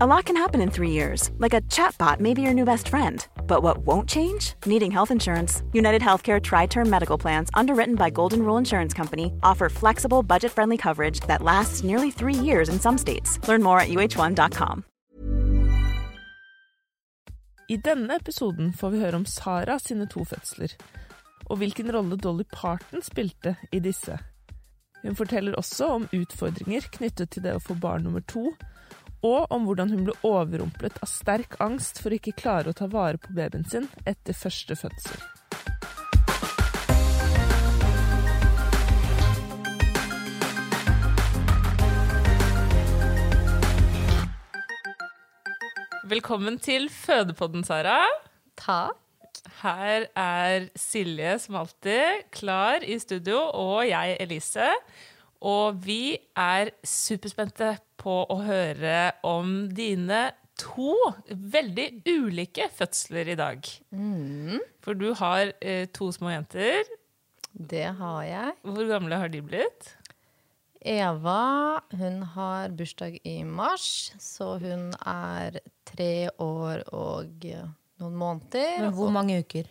A lot can happen in three years, like a chatbot may be your new best friend. But what won't change? Needing health insurance. United Healthcare Tri Term Medical Plans, underwritten by Golden Rule Insurance Company, offer flexible, budget friendly coverage that lasts nearly three years in some states. Learn more at uh1.com. I denne episoden får vi høre om Sara sine to fødsler, og hvilken rolle Dolly Parton spilte i disse. Hun forteller også om utfordringer knyttet til det å få barn nummer to, og om hvordan hun ble overrumplet av sterk angst for å ikke klare å ta vare på babyen sin etter første fødsel. Velkommen til Fødepodden, Sara. Takk. Her er Silje, som alltid, klar i studio, og jeg, Elise. Og vi er superspente på å høre om dine to veldig ulike fødsler i dag. For du har eh, to små jenter. Det har jeg. Hvor gamle har de blitt? Eva hun har bursdag i mars, så hun er tre år og noen måneder. Men hvor mange uker?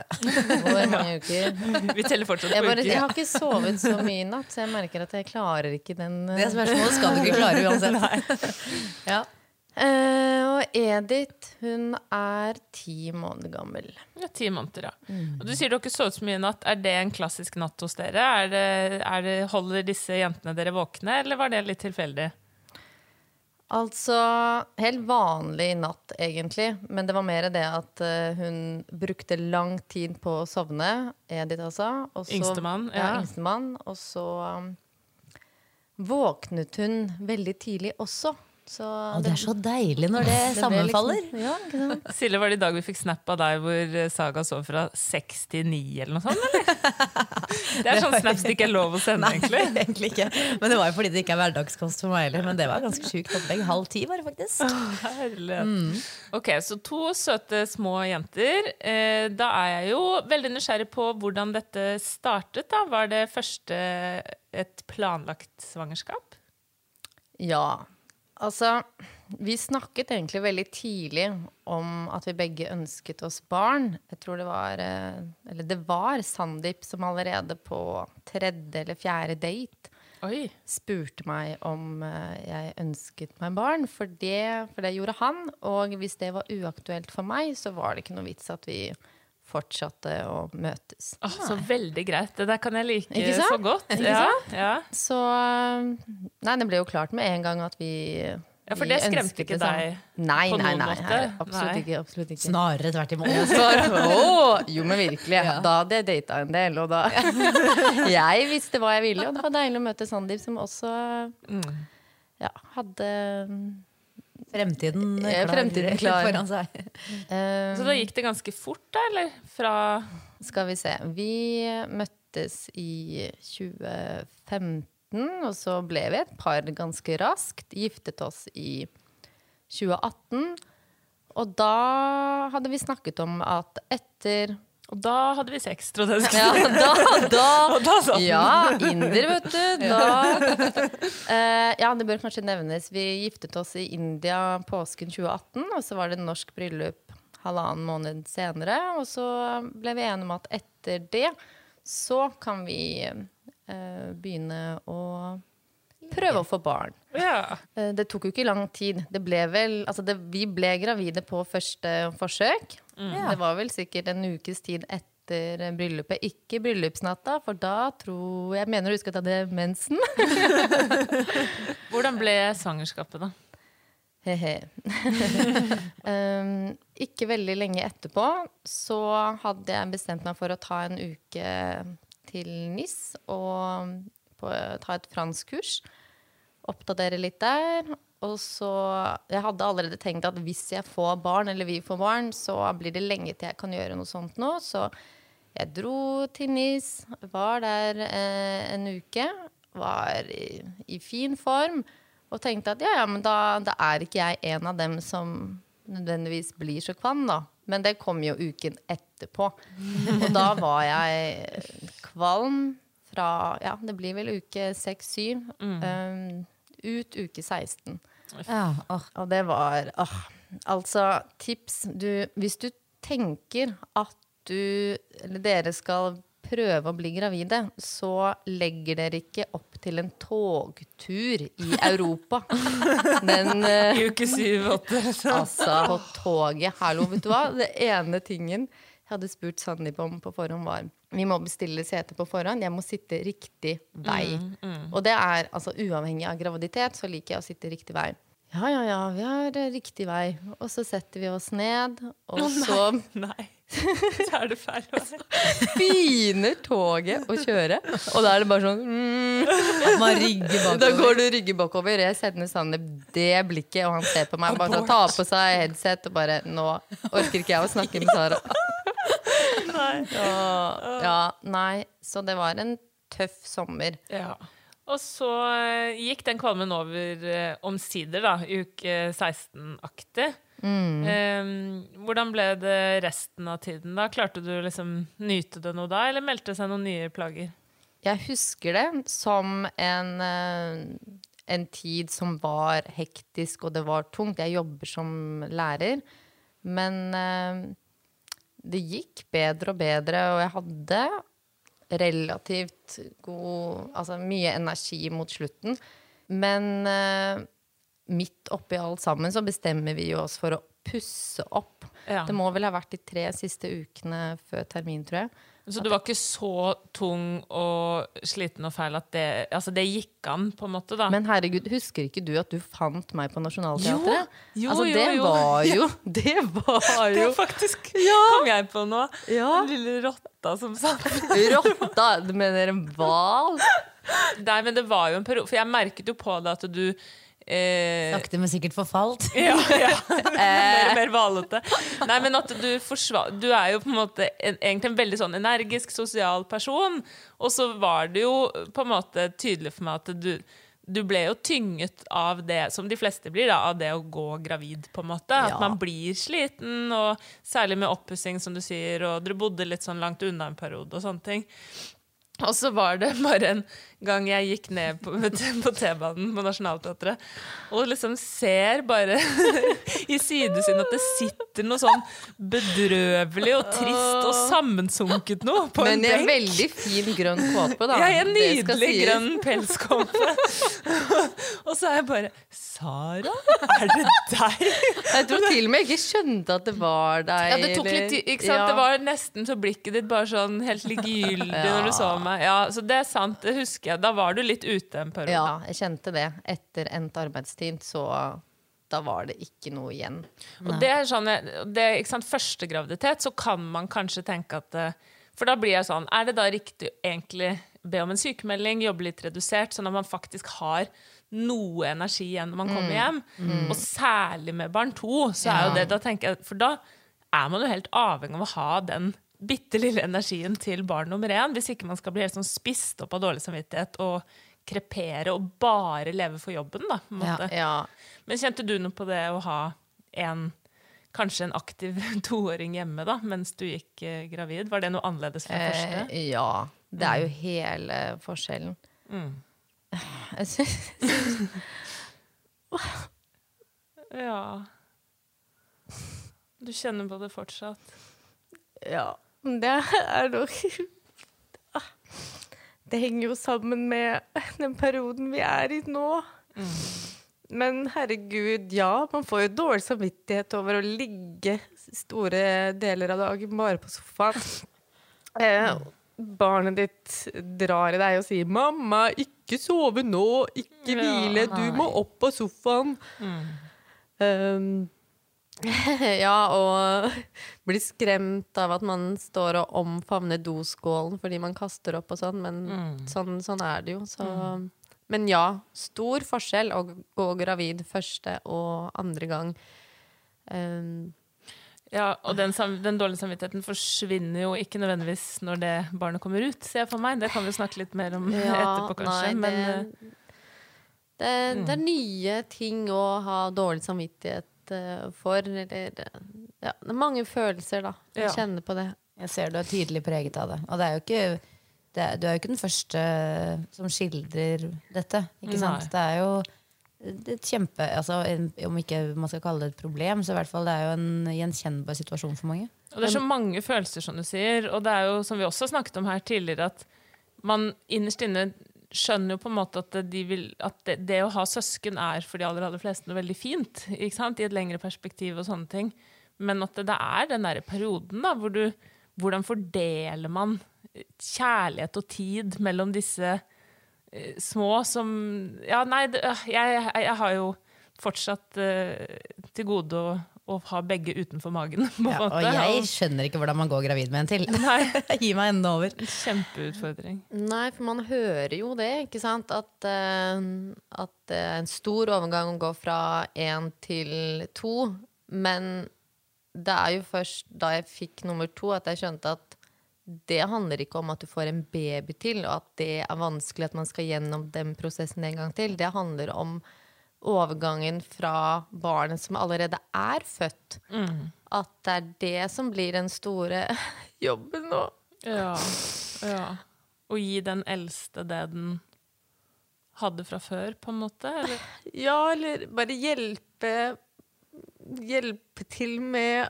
Hvor mange uker? Vi teller fortsatt Jeg, bare, jeg har ikke sovet så mye i natt, så jeg merker at jeg klarer ikke den Det spørsmålet skal du ikke klare uansett. ja. Uh, og Edith, hun er ti måneder gammel. Ja, ti måneder, ja. Og du sier du har ikke sovet så mye i natt. Er det en klassisk natt hos dere? Er det, er det, holder disse jentene dere våkne, eller var det litt tilfeldig? Altså helt vanlig natt, egentlig. Men det var mer det at uh, hun brukte lang tid på å sovne. Edith, altså. Yngstemann, Ja, ja. yngstemann. Og så um, våknet hun veldig tidlig også. Så Og det er så deilig når det, det sammenfaller. Liksom, ja, ikke sant? Silje, var det i dag vi fikk snap av deg hvor eh, Saga sov fra seks til ni, eller noe sånt? eller? Det er sånn snaps det ikke er lov å sende, Nei, egentlig. egentlig ikke. Men det var jo fordi det ikke er hverdagskost for meg heller. Men det var ganske sjukt opplegg. Halv ti var det faktisk. Herlighet. Ok, så to søte små jenter. Eh, da er jeg jo veldig nysgjerrig på hvordan dette startet. da. Var det første et planlagt svangerskap? Ja. Altså, vi snakket egentlig veldig tidlig om at vi begge ønsket oss barn. Jeg tror det var eh, Eller det var Sandeep som allerede på tredje eller fjerde date Oi. spurte meg om eh, jeg ønsket meg barn. For det, for det gjorde han. Og hvis det var uaktuelt for meg, så var det ikke noe vits at vi fortsatte å møtes. Åh, så veldig greit. Det der kan jeg like Ikke sant? så godt. Ikke Ja, sant? ja. Så Nei, det ble jo klart med en gang at vi Ja, for det skremte ikke det deg Nei, på nei, noen nei, måte? Absolutt Nei. ikke. Absolutt ikke. Snarere tvert imot. oh, jo, men virkelig. Da hadde jeg data en del, og da Jeg visste hva jeg ville, og det var deilig å møte Sandeep, som også ja, hadde Fremtiden Eh, klar, fremtiden klar. foran seg. Um, Så da gikk det ganske fort, da, eller? Fra Skal vi se. Vi møttes i 2015, og så ble vi et par ganske raskt. Giftet oss i 2018. Og da hadde vi snakket om at etter Og da hadde vi sex, trodde jeg. Ja, da, da, da. Ja, inder, vet du. Da. Uh, ja, det bør kanskje nevnes. Vi giftet oss i India påsken 2018, og så var det norsk bryllup halvannen måned senere. Og så ble vi enige om at etter det så kan vi eh, begynne å prøve å få barn. Ja. Eh, Det tok jo ikke lang tid. Vel, altså det, vi ble gravide på første forsøk. Det var vel sikkert en ukes tid etter bryllupet. Ikke bryllupsnatta, for da tror jeg mener du husker at jeg hadde mensen. Hvordan ble svangerskapet, da? He-he. um, ikke veldig lenge etterpå så hadde jeg bestemt meg for å ta en uke til NIS og på, ta et franskkurs. Oppdatere litt der. Og så Jeg hadde allerede tenkt at hvis jeg får barn, eller vi får barn, så blir det lenge til jeg kan gjøre noe sånt nå. Så jeg dro til NIS, var der eh, en uke. Var i, i fin form. Og tenkte at ja, ja, men da, da er ikke jeg en av dem som nødvendigvis blir så kvann, da. Men det kom jo uken etterpå. Og da var jeg kvalm fra Ja, det blir vel uke seks-syv. Um, ut uke 16. Ja, oh. Og det var oh. Altså, tips du, Hvis du tenker at du eller dere skal prøve å bli gravide, så legger dere ikke opp til en togtur i Europa. Den eh, I uke syv-åtte. Altså, på toget. Hallo, vet du hva? Det ene tingen jeg hadde spurt Sandeep om på forhånd, var vi må bestille sete på forhånd. Jeg må sitte riktig vei. Og det er altså uavhengig av graviditet, så liker jeg å sitte riktig vei. Ja, ja, ja, vi har eh, riktig vei. Og så setter vi oss ned, og så Nei. Så er det feil vei. begynner toget å kjøre. Og da er det bare sånn mm, man rygger bakover. Da går du rygge bakover. Jeg sender Sandeep det blikket, og han ser på meg. Bare sånn, tar på seg headset og bare Nå orker ikke jeg å snakke med Sara. Nei. Og, ja, nei. Så det var en tøff sommer. Ja. Og så eh, gikk den kvalmen over eh, omsider, da, uke 16-aktig. Eh, hvordan ble det resten av tiden? da? Klarte du liksom nyte det noe da, eller meldte det seg noen nye plager? Jeg husker det som en, eh, en tid som var hektisk, og det var tungt. Jeg jobber som lærer. Men det gikk bedre og bedre, og jeg hadde relativt god Altså mye energi mot slutten. Men eh, midt oppi alt sammen så bestemmer vi jo oss for å pusse opp. Ja. Det må vel ha vært de tre siste ukene før termin, tror jeg. Så du var ikke så tung og sliten og feil at det Altså, det gikk an, på en måte, da? Men herregud, husker ikke du at du fant meg på Nationaltheatret? Jo, jo, altså, jo, det jo. var jo Det var jo Det faktisk kom jeg på nå. Ja. Den lille rotta som satt Rotta! Du mener en hval? Nei, men det var jo en periode For jeg merket jo på det at du eh, Sakte, men sikkert forfalt. Ja, ja. Mer og mer valete. Nei, men at du forsvar... Du er jo på en måte en, egentlig en veldig sånn energisk, sosial person. Og så var det jo på en måte tydelig for meg at du du ble jo tynget av det, som de fleste blir, da, av det å gå gravid, på en måte. At Ja. man blir sliten, og særlig med oppussing, som du sier, og dere bodde litt sånn langt unna en periode og sånne ting. Og så var det bare en gang jeg gikk ned på, på T-banen på Nationaltheatret og liksom ser bare i sidesynet at det sitter noe sånn bedrøvelig og trist og sammensunket noe på Men en Men en veldig fin grønn kåpe, da. Ja, en nydelig grønn pelskåpe. og så er jeg bare Sara, er det deg? Jeg tror til og med jeg ikke skjønte at det var deg. Ja, det tok litt tid? Ja. Det var nesten så blikket ditt bare sånn helt likegyldig når du så meg. Ja, så det er sant, det husker jeg. Da var du litt ute en periode. Ja, jeg kjente det. Etter endt arbeidstid, så da var det ikke noe igjen. Og det er sånn, det, ikke sant, Første graviditet så kan man kanskje tenke at eh, For da blir jeg sånn Er det da riktig egentlig be om en sykemelding, jobbe litt redusert, sånn at man faktisk har noe energi igjen når man kommer hjem? Og særlig med barn to, så er jo det da tenker jeg, For da er man jo helt avhengig av å ha den bitte lille energien til barn nummer én, hvis ikke man skal bli helt sånn spist opp av dårlig samvittighet og krepere og bare leve for jobben, da. Ja. Ja. Men kjente du noe på det å ha en kanskje en aktiv toåring hjemme da, mens du gikk eh, gravid. Var det noe annerledes fra første? Eh, ja. Det er jo hele forskjellen. Mm. Jeg synes, Ja. Du kjenner på det fortsatt? ja. Men Det er nok Det henger jo sammen med den perioden vi er i nå. Men herregud, ja. Man får jo dårlig samvittighet over å ligge store deler av dagen bare på sofaen. Eh, barnet ditt drar i deg og sier 'mamma, ikke sove nå, ikke hvile, du må opp på sofaen'. Um, ja, og blir skremt av at man står og omfavner doskålen fordi man kaster opp og sånn, men sånn, sånn er det jo. Så. Men ja, stor forskjell å gå gravid første og andre gang. Um, Ja, og den, den dårlige samvittigheten forsvinner jo ikke nødvendigvis når det barnet kommer ut, ser jeg for meg. Det kan vi snakke litt mer om etterpå, kanskje. nei, men det, eh, det, det er nye ting å ha dårlig samvittighet for. Eller Ja, det er mange følelser, da. Jeg Ja. kjenner på det. Jeg ser du er tydelig preget av det. Og det er jo ikke, det er, du er jo ikke den første som skildrer dette. Ikke sant? Det er jo et kjempe altså, Om ikke man skal kalle det et problem, så i hvert fall det er jo en gjenkjennbar situasjon for mange. Og det er så mange følelser, som du sier. Og det er jo, som vi også snakket om her tidligere, at man innerst inne skjønner jo på en måte at, de vil, at det, det å ha søsken er for de aller, aller fleste noe veldig fint. I et lengre perspektiv og sånne ting. Men at det, det er den derre perioden da, hvor du Hvordan fordeler man kjærlighet og tid mellom disse uh, små som Ja, nei, det, øh, jeg, jeg, jeg har jo fortsatt uh, til gode å, å ha begge utenfor magen. På Ja, og måte. jeg skjønner ikke hvordan man går gravid med en til. Nei. Gi meg enden over. Kjempeutfordring. Nei, for man hører jo det, ikke sant? At, uh, at det er en stor overgang å gå fra én til to. Men det er jo først da jeg fikk nummer to, at jeg skjønte at det handler ikke om at du får en baby til, og at det er vanskelig at man skal gjennom den prosessen en gang til. Det handler om overgangen fra barnet som allerede er født. At det er det som blir den store jobben nå. Ja. ja. Å gi den eldste det den hadde fra før, på en måte? Eller? Ja, eller bare hjelpe Hjelpe til med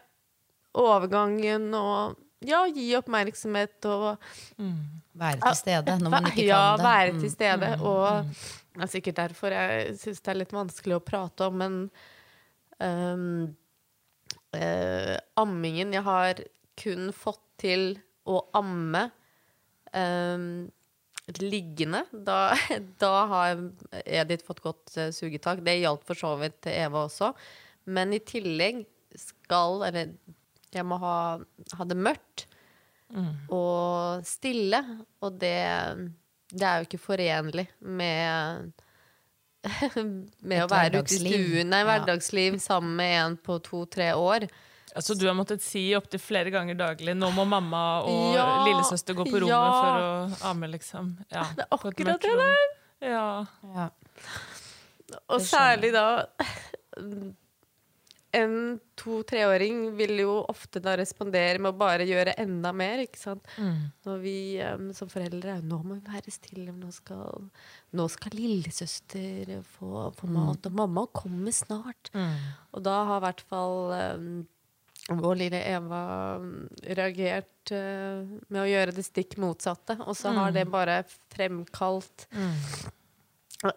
overgangen og ja, gi oppmerksomhet og Være til stede når man ikke ja, kan det. være Mm. til stede. Og det er sikkert derfor jeg syns det er litt vanskelig å prate om, men um, uh, ammingen Jeg har kun fått til å amme um, liggende. Da, da har Edith fått godt uh, sugetak. Det gjaldt for så vidt til Eva også. Men i tillegg skal Eller jeg må ha, ha det mørkt og stille. Og det, det er jo ikke forenlig med med å være ute i hverdagsliv. stuen. Nei, Ja. sammen med en på to-tre år. Altså, du har måttet si opptil flere ganger daglig 'nå må mamma og Ja, lillesøster gå på rommet ja. for å amme', liksom. Ja, Det er akkurat det der! Ja. Ja. Og særlig da En to-treåring vil jo ofte da respondere med å bare gjøre enda mer, ikke sant. Når vi um, som foreldre Nå må vi være stille, nå skal, nå skal lillesøster få, få mat, og mamma kommer snart. Og da har i hvert fall um, vår lille Eva reagert uh, med å gjøre det stikk motsatte. Og så har det bare fremkalt og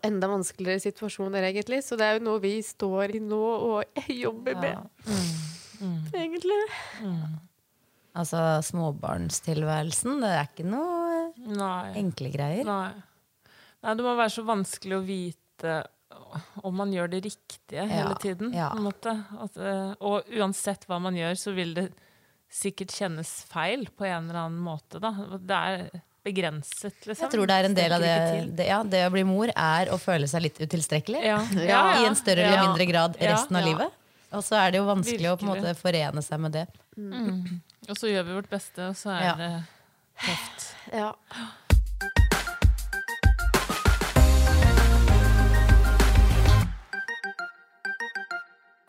enda vanskeligere situasjoner, egentlig. Så det er jo noe vi står i nå og jobber med, egentlig. Altså småbarnstilværelsen, det er ikke noe Nei. enkle greier. Nei. Nei, det må være så vanskelig å vite om man gjør det riktige hele tiden. ja. På en måte. At, eh, og uansett hva man gjør, så vil det sikkert kjennes feil på en eller annen måte. Da. Det er begrenset, liksom. Jeg tror det er en del av det, det, ja, det å bli mor er å føle seg litt utilstrekkelig. Ja. Ja. I en større eller Ja. mindre grad Ja. resten av livet. Og så er det jo vanskelig å på en måte forene seg med det. Og så gjør vi vårt beste, og så er Ja. det tøft. Ja.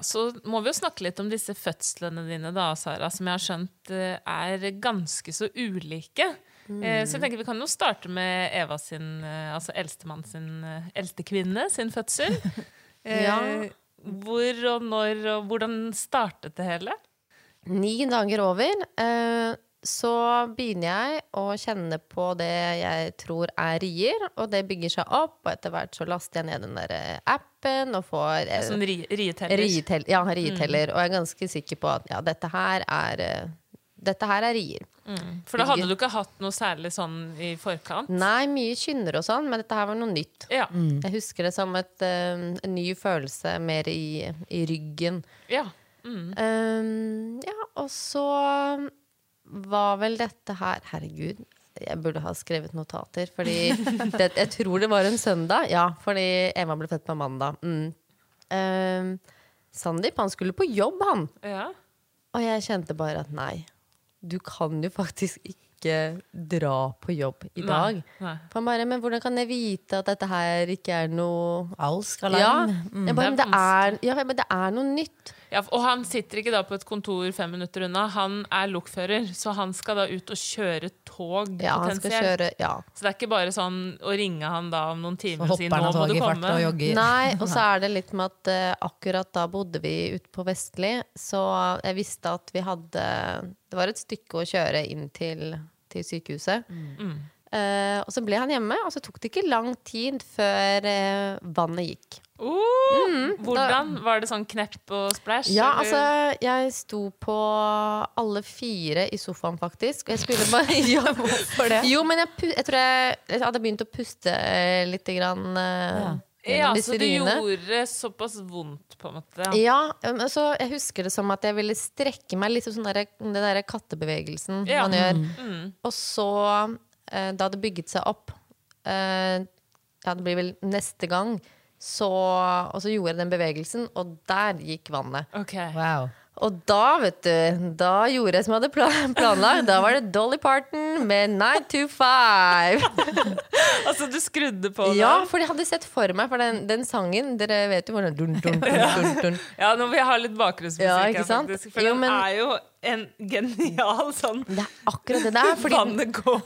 Så må vi jo snakke litt om disse fødslene dine, da, Sara, som jeg har skjønt eh, er ganske så ulike. Eh, Så jeg tenker vi kan jo starte med Eva sin, eh, altså eldstemann sin, eh, eldste sin fødsel. Ja. Hvor og når og hvordan startet det hele? Ni dager over, så begynner jeg å kjenne på det jeg tror er rier, og det bygger seg opp, og etter hvert så laster jeg ned den der appen og får Som Sånn ri, rieteller. rietell, ja, rieteller, og jeg er ganske sikker på at ja, dette her er dette her er rier. For da hadde du ikke hatt noe særlig sånn i forkant? Nei, mye kynner og sånn, men dette her var noe nytt. Ja. Jeg husker det som et, um, en ny følelse mer i, i ryggen. ja. Um, ja, og så var vel dette her Herregud, jeg burde ha skrevet notater. Fordi det, jeg tror det var en søndag. Ja, fordi Emma ble født på mandag. Mm. Um, Sandeep, han skulle på jobb, han. ja. Og jeg kjente bare at nei, du kan jo faktisk ikke dra på jobb i dag. Nei, nei. For han bare, men hvordan kan jeg vite at dette her ikke er noe Alsk Ja, mm. bare, men det er, ja, men det er noe nytt. Ja, og han sitter ikke da på et kontor fem minutter unna. Han er lokfører, så han skal da ut og kjøre tog Ja, potensielt. kjøre Ja. Så det er ikke bare sånn å ringe han da om noen timer og si 'nå må du komme'. og. Nei, og så er det litt med at uh, akkurat da bodde vi ute på Vestli, så jeg visste at vi hadde Det var et stykke å kjøre inn til, til sykehuset. Eh, og så ble han hjemme, og så tok det ikke lang tid før uh, vannet gikk. Oh, hvordan? Var det sånn knepp og splash? Ja, eller? altså, jeg sto på alle fire i sofaen, faktisk. Og jeg skulle bare ja, Hvorfor det? Jo, men jeg, jeg tror jeg, jeg hadde begynt å puste eh, litt grann ja, gjennom så det gjorde såpass vondt, på en måte. Ja. Ja, um, så jeg husker det som at jeg ville strekke meg litt sånn der, den der kattebevegelsen Ja. man gjør. Mm. Og så, eh, hadde det bygget seg opp eh, Ja, det blir vel neste gang. Så, og så gjorde jeg den bevegelsen, og der gikk vannet. Ok. Wow. Og da, vet du, da gjorde jeg som jeg hadde pla- planlagt. Da var det Dolly Parton med 9 to 5. Altså, du skrudde på det? Ja, for jeg hadde sett for meg, for den, den sangen Dere vet jo hvordan dun, dun, dun, dun, dun. Ja, nå vil jeg ha litt bakgrunnsmusikk Ja, ikke sant? faktisk. For Jo, den er jo en genial sånn Det er akkurat det det er. Fordi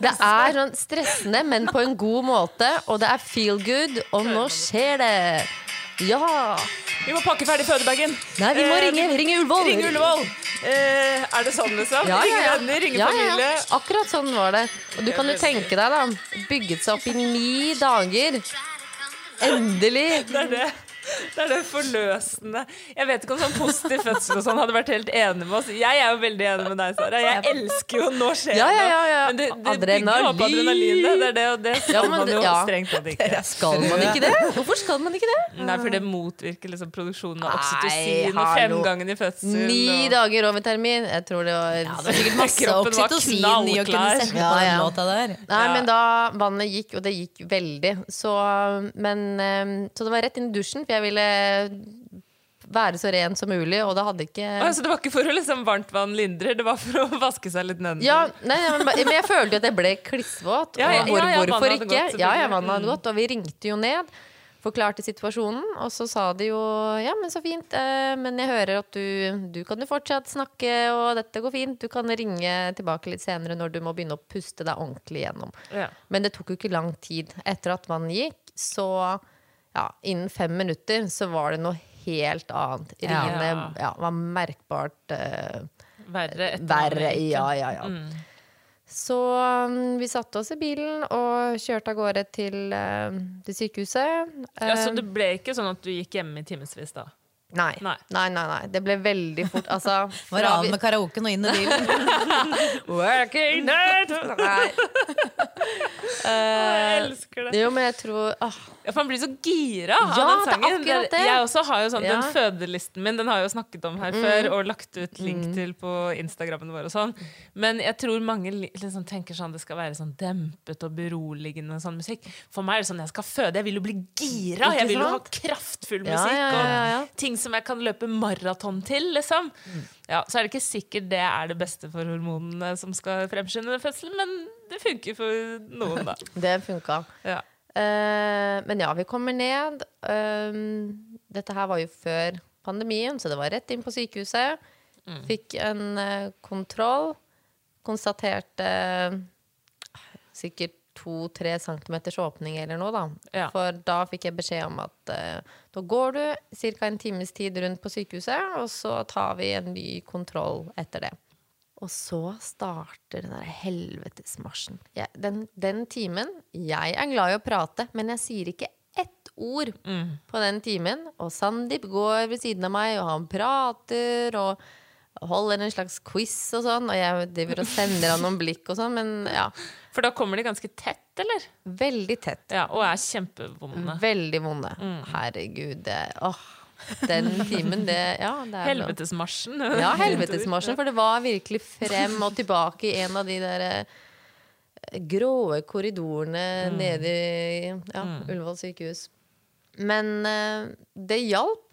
det er sånn stressende, men på en god måte. Og det er feel good, og nå skjer det. Ja! Vi må pakke ferdig fødebagen! Nei, vi må Eh, ringe, ringe Ullevål. Ringe Ullevål! Eh, er det sånn, liksom? Ja, ringe ja, ja. venner, ringe Ja, familie. ja. Akkurat sånn var det. Og du kan jo tenke deg, da. Bygget seg opp i ni dager. Endelig. Det er det. Det er det forløsende. Jeg vet ikke om sånn positiv fødsel og sånn hadde vært helt enig med oss. Jeg er jo veldig enig med deg, Sara. Jeg elsker jo Nå skjer Ja, ja, ja, ja. Men det, det Adrenalin. bygger opp adrenalinet. Det er det, og det skal Ja, men man jo ja. strengt tatt ikke. Skal man ikke det? Hvorfor skal man ikke det? Nei, for det motvirker liksom produksjonen av oksytocin og hallo. fremgangen i fødsel. Ni og- dager over termin. Jeg tror det var Ja, det var sikkert masse oksytocin i å kunne sette på Ja, den ja. låta der. Nei, men da vannet gikk, og det gikk veldig. Så, men, eh, så det var rett inn i dusjen, for jeg ville være så ren som mulig, og det hadde ikke Så Så det var ikke for å liksom varmt vann lindrer, det var for å vaske seg litt nedentil? ja, nei, men, men jeg følte jo at jeg ble klissvåt. Ja, ja, og hvor, ja, hvorfor ikke? gått, ja, ja, vannet hadde Mm. gått, og vi ringte jo ned. Forklarte situasjonen, og så sa de jo ja, men så fint, eh, men jeg hører at du, du kan jo fortsatt snakke, og dette går fint. Du kan ringe tilbake litt senere når du må begynne å puste deg ordentlig gjennom. Ja. Men det tok jo ikke lang tid. Etter at vannet gikk, så ja, innen fem minutter så var det noe helt annet. Ja. Riene ja, var merkbart uh, Verre verre. Ja, ja, ja. Mm. Så um, vi satte oss i bilen og kjørte av gårde til, uh, til sykehuset. Ja, så Eh, det ble ikke sånn at du gikk hjemme i timevis da? Nei, Nei. nei. nei, nei, Det ble veldig fort. Altså Var av med karaoken og inn i bilen. Working night Nei. Jeg elsker det. Jo, men jeg tror uh. Ja, for han blir så gira av Ja, sangen. det er det. Jeg også har jo sånn, Ja. Mm. Den fødelisten min den har jeg jo snakket om her før og lagt ut link til på Instagrammen vår. og sånn Men jeg tror mange liksom tenker sånn det skal være sånn dempet og beroligende sånn musikk. For meg er det sånn jeg skal føde. Jeg vil jo bli gira! Jeg vil jo ha kraftfull Ja, musikk ja, ja, ja. og ting som jeg kan løpe maraton til, liksom. Ja, så er det ikke sikkert det er det beste for hormonene som skal fremskynde fødselen, men det funker for noen, da. Det funka. Ja. Uh, men ja, vi kommer ned. Uh, dette her var jo før pandemien, så det var rett inn på sykehuset. Fikk en uh, kontroll. Konstaterte sikkert to-tre centimeters åpning eller noe, da. Ja. For da fikk jeg beskjed om at uh, da går du ca. en times tid rundt på sykehuset, og så tar vi en ny kontroll etter det. Og så starter den der helvetesmarsjen. Den, den timen Jeg er glad i å prate, men jeg sier ikke ett ord på den timen. Og Sandeep går ved siden av meg, og han prater og holder en slags quiz og sånn. Og jeg driver og sender han noen blikk og sånn, men ja. For da kommer de ganske tett, eller? Veldig tett. Ja, Og er kjempevonde. Veldig vonde. Herregud. Det, åh, den timen, det Ja, det er Helvetesmarsjen. Ja, helvetesmarsjen. For det var virkelig frem og tilbake i en av de der eh, gråe korridorene nede i ja, Ullevål sykehus. Men uh, det hjalp.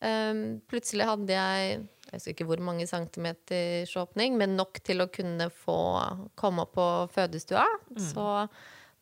Um, plutselig hadde jeg jeg husker ikke hvor mange centimeters åpning, men nok til å kunne få komme opp på fødestua. Så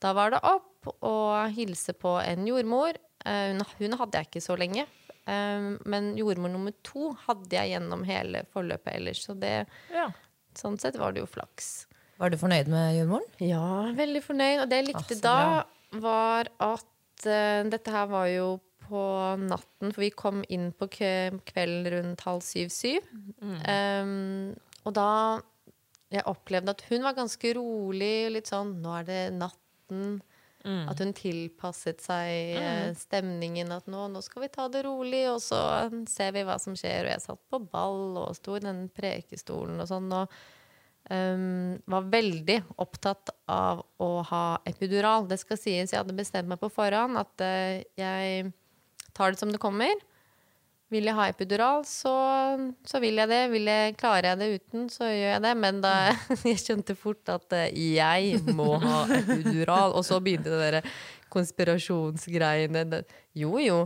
da var det opp og hilse på en jordmor. Eh, hun, hun hadde jeg ikke så lenge. Eh, men jordmor nummer to hadde jeg gjennom hele forløpet ellers. Så det, Ja. sånn sett var det jo flaks. Var du fornøyd med jordmoren? Ja, veldig fornøyd. Og det jeg likte altså, da, var at eh, dette her var jo på natten, for vi kom inn på kvelden rundt halv syv-syv. Um, og da jeg opplevde at hun var ganske rolig, litt sånn Nå er det natten. At hun tilpasset seg mm. stemningen. At nå, nå skal vi ta det rolig, og så ser vi hva som skjer. Og jeg satt på ball og sto i den prekestolen og sånn. Og um, var veldig opptatt av å ha epidural. Det skal sies, jeg hadde bestemt meg på forhånd at uh, jeg tar det som det kommer. Vil jeg ha epidural, så, så vil jeg det. Vil jeg, klarer jeg det uten, så gjør jeg det. Men da, jeg skjønte fort at eh, jeg må ha epidural. Og så begynte det der konspirasjonsgreiene. Jo, jo.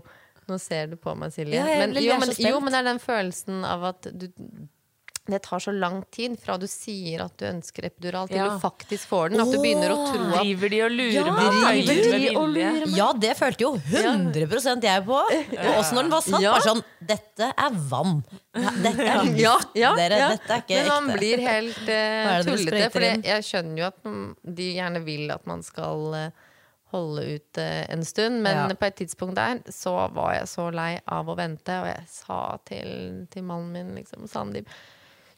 Nå ser du på meg, Silje. Ja, men, jo, men, jo, men det er den følelsen av at du det tar så lang tid fra du sier at du ønsker epidural, til Ja. du faktisk får den. At du begynner å tro at Driver de og lurer Ja, meg? driver de med og meg? Ja, det følte jo 100 jeg på. Og også når den var satt. Ja. Bare sånn Dette er vann. Dette er. Ja, ja, Dere, ja. dette er ikke Men man ekte. blir helt dere tullete. For jeg skjønner jo at de gjerne vil at man skal uh, holde ut uh, en stund. Men Ja. på et tidspunkt der så var jeg så lei av å vente, og jeg sa til, til mannen min, liksom, Sandeep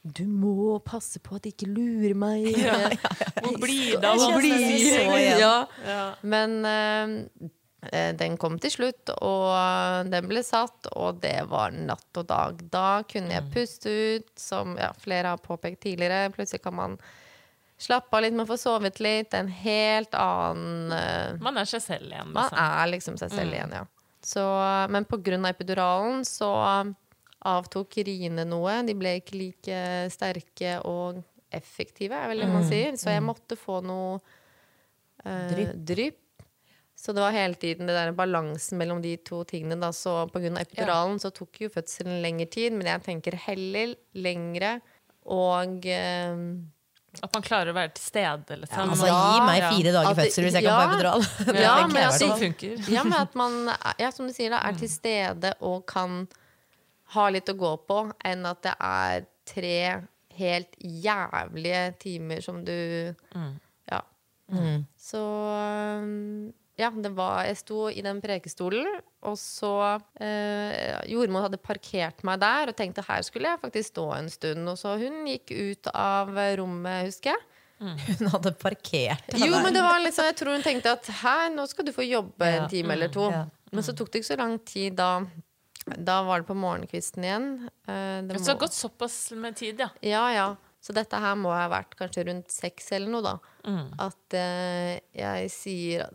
du må passe på at de ikke lurer meg. Hvor blir det av Hvor oss? blir det Men eh, eh, den kom til slutt, og den ble satt, og det var natt og dag. Da kunne jeg puste ut, som ja, flere har påpekt tidligere. Plutselig kan man slappe av litt, man får sovet litt. En helt annen eh, Man er seg selv igjen. Man Liksom. er liksom seg selv igjen, ja. Så, men på grunn av epiduralen så avtok riene noe. De ble ikke like sterke og effektive, er vel det man sier. Så jeg måtte få noe eh, Drypp. Så det var hele tiden det der balansen mellom de to tingene. Da. Så av epiduralen så tok jo fødselen lengre tid, men jeg tenker heller lengre og eh, At man klarer å være til stede. Liksom. Altså, gi meg Ja. fire dager fødsel hvis jeg kan få epidural. Ja, men altså- Sånn. Ja, men at man ja, som du sier, da, er til stede og kan ha litt å gå på, enn at det er tre helt jævlige timer som du Ja. Så um, ja, det var Jeg sto i den prekestolen, og så eh, Jordmor hadde parkert meg der og tenkte her skulle jeg faktisk stå en stund. Og så hun gikk ut av rommet, husker jeg. Hun hadde parkert. Jo, men det var liksom, jeg tror hun tenkte at her, nå skal du få jobbe Ja. en time eller to. Ja. Men så tok det ikke så lang tid da. Da var det på morgenkvisten igjen. Eh, det Så det har gått såpass med tid, ja. Ja, ja. Så dette her må ha vært kanskje rundt seks eller noe, da. Mm. At uh, jeg sier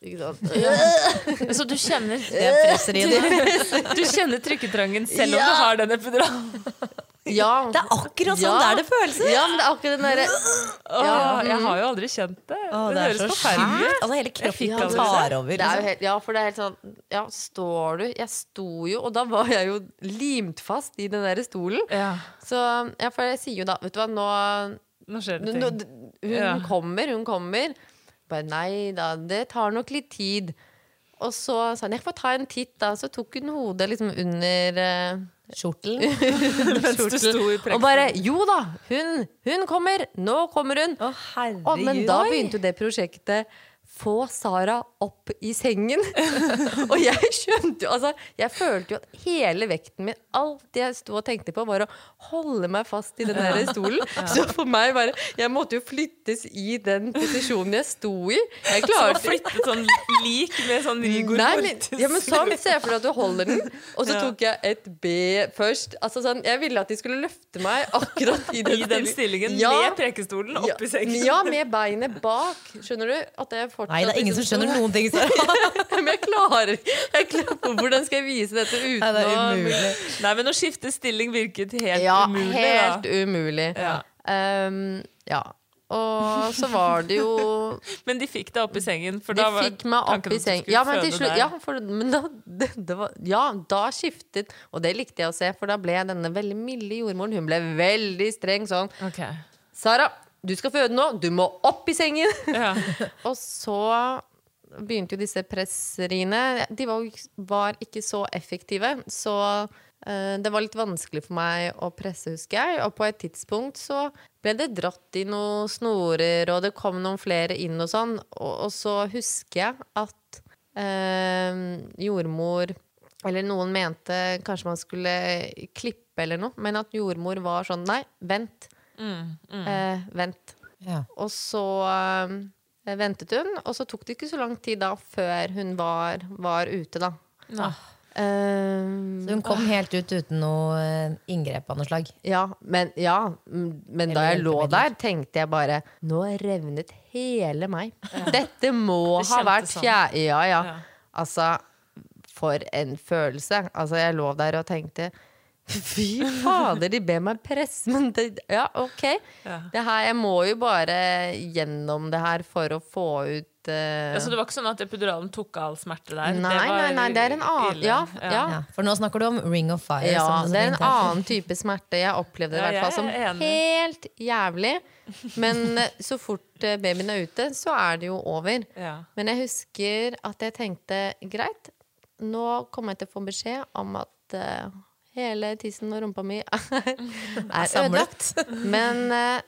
Ikke sant? Så du kjenner, Det i det. du kjenner trykketrangen selv om Ja. du har den epiduralen? Ja. Det er akkurat sånn Ja. det er det føles. Ja, men det er akkurat den derre Åh, jeg har jo aldri kjent det. Åh, det, det høres forferdelig ut. Altså, hele kroppen tar det. over. Det er jo Liksom. helt, ja, for det er helt sånn Ja, står du Jeg sto jo, og da var jeg jo limt fast i den der stolen. Ja, Så ja, for jeg sier jo da Vet du hva, nå nå skjer det nå. Hun Ja. kommer, hun kommer. Bare nei da, det tar nok litt tid. Og så sa hun jeg får ta en titt, da. Så tok hun hodet liksom under eh, Skjortelen. Mens du sto i og bare Jo da, hun, hun kommer! Nå kommer hun! Å, Og, men da begynte jo det prosjektet få Sara opp i sengen. og jeg skjønte jo Altså, jeg følte jo at hele vekten min, alt jeg sto og tenkte på, var å holde meg fast i den der stolen. Så for meg bare Jeg måtte jo flyttes i den posisjonen jeg sto i. Jeg Så klarte flyttet sånn lik med sånn Rigor Nei, men, ja, men sånn, Se for deg at du holder den, og så Ja. tok jeg et B først. Altså sånn, Jeg ville at de skulle løfte meg akkurat i den, I den stillingen Ja. med prekestolen i sengen. Ja, med beinet bak. Skjønner du? At jeg fortsatt Nei, det er ingen som skjønner noen ting. Men jeg klarer ikke Hvordan skal jeg vise dette uten Nei, det er å. Nei, men å skifte stilling virket helt Ja, umulig. helt da. umulig. Ja. Um, ja. Og så var det jo Men de fikk deg opp i sengen. De fikk meg opp i at du seng. skulle Ja, men slutt ja, for, men da, det, det var, ja, da skiftet Og det likte jeg å se, for da ble denne veldig milde jordmoren Hun ble veldig streng sånn. Okay. Sara, du skal føde nå. Du må opp i sengen. Ja. Og så begynte jo disse presseriene. De var, var ikke så effektive, så uh, det var litt vanskelig for meg å presse, husker jeg. Og på et tidspunkt så ble det dratt i noen snorer, og det kom noen flere inn og sånn. Og, og så husker jeg at uh, jordmor eller noen mente kanskje man skulle klippe eller noe, men at jordmor var sånn Nei, vent. Eh, vent. Ja. Og så eh, ventet hun, og så tok det ikke så lang tid da før hun var, var ute, da. Ja. Um, Så hun kom helt ut uten noe eh, inngrep av noe slag. ja, men, ja, mm, men da jeg lå der, tenkte jeg bare Nå revnet hele meg. Dette må Det ha vært sånn. fjerde Ja, ja. Ja. Altså, for en følelse. Altså, jeg lå der og tenkte Fy fader, de ber meg presse, men det, Ja, OK. Ja. Det her, jeg må jo bare gjennom det her for å få ut uh... Ja, så det var ikke sånn at epiduralen tok all smerte der? Nei, var nei, nei, det er en annen. Ja, ja. Ja, for nå snakker du om Ring of Fire. Ja, som det er en annen type smerte. Jeg opplevde det i hvert fall som helt jævlig. Men eh, så fort eh, babyen er ute, så er det jo over. Ja. Men jeg husker at jeg tenkte greit, nå kommer jeg til å få beskjed om at eh, hele tissen og rumpa mi er, er ødelagt. Men uh,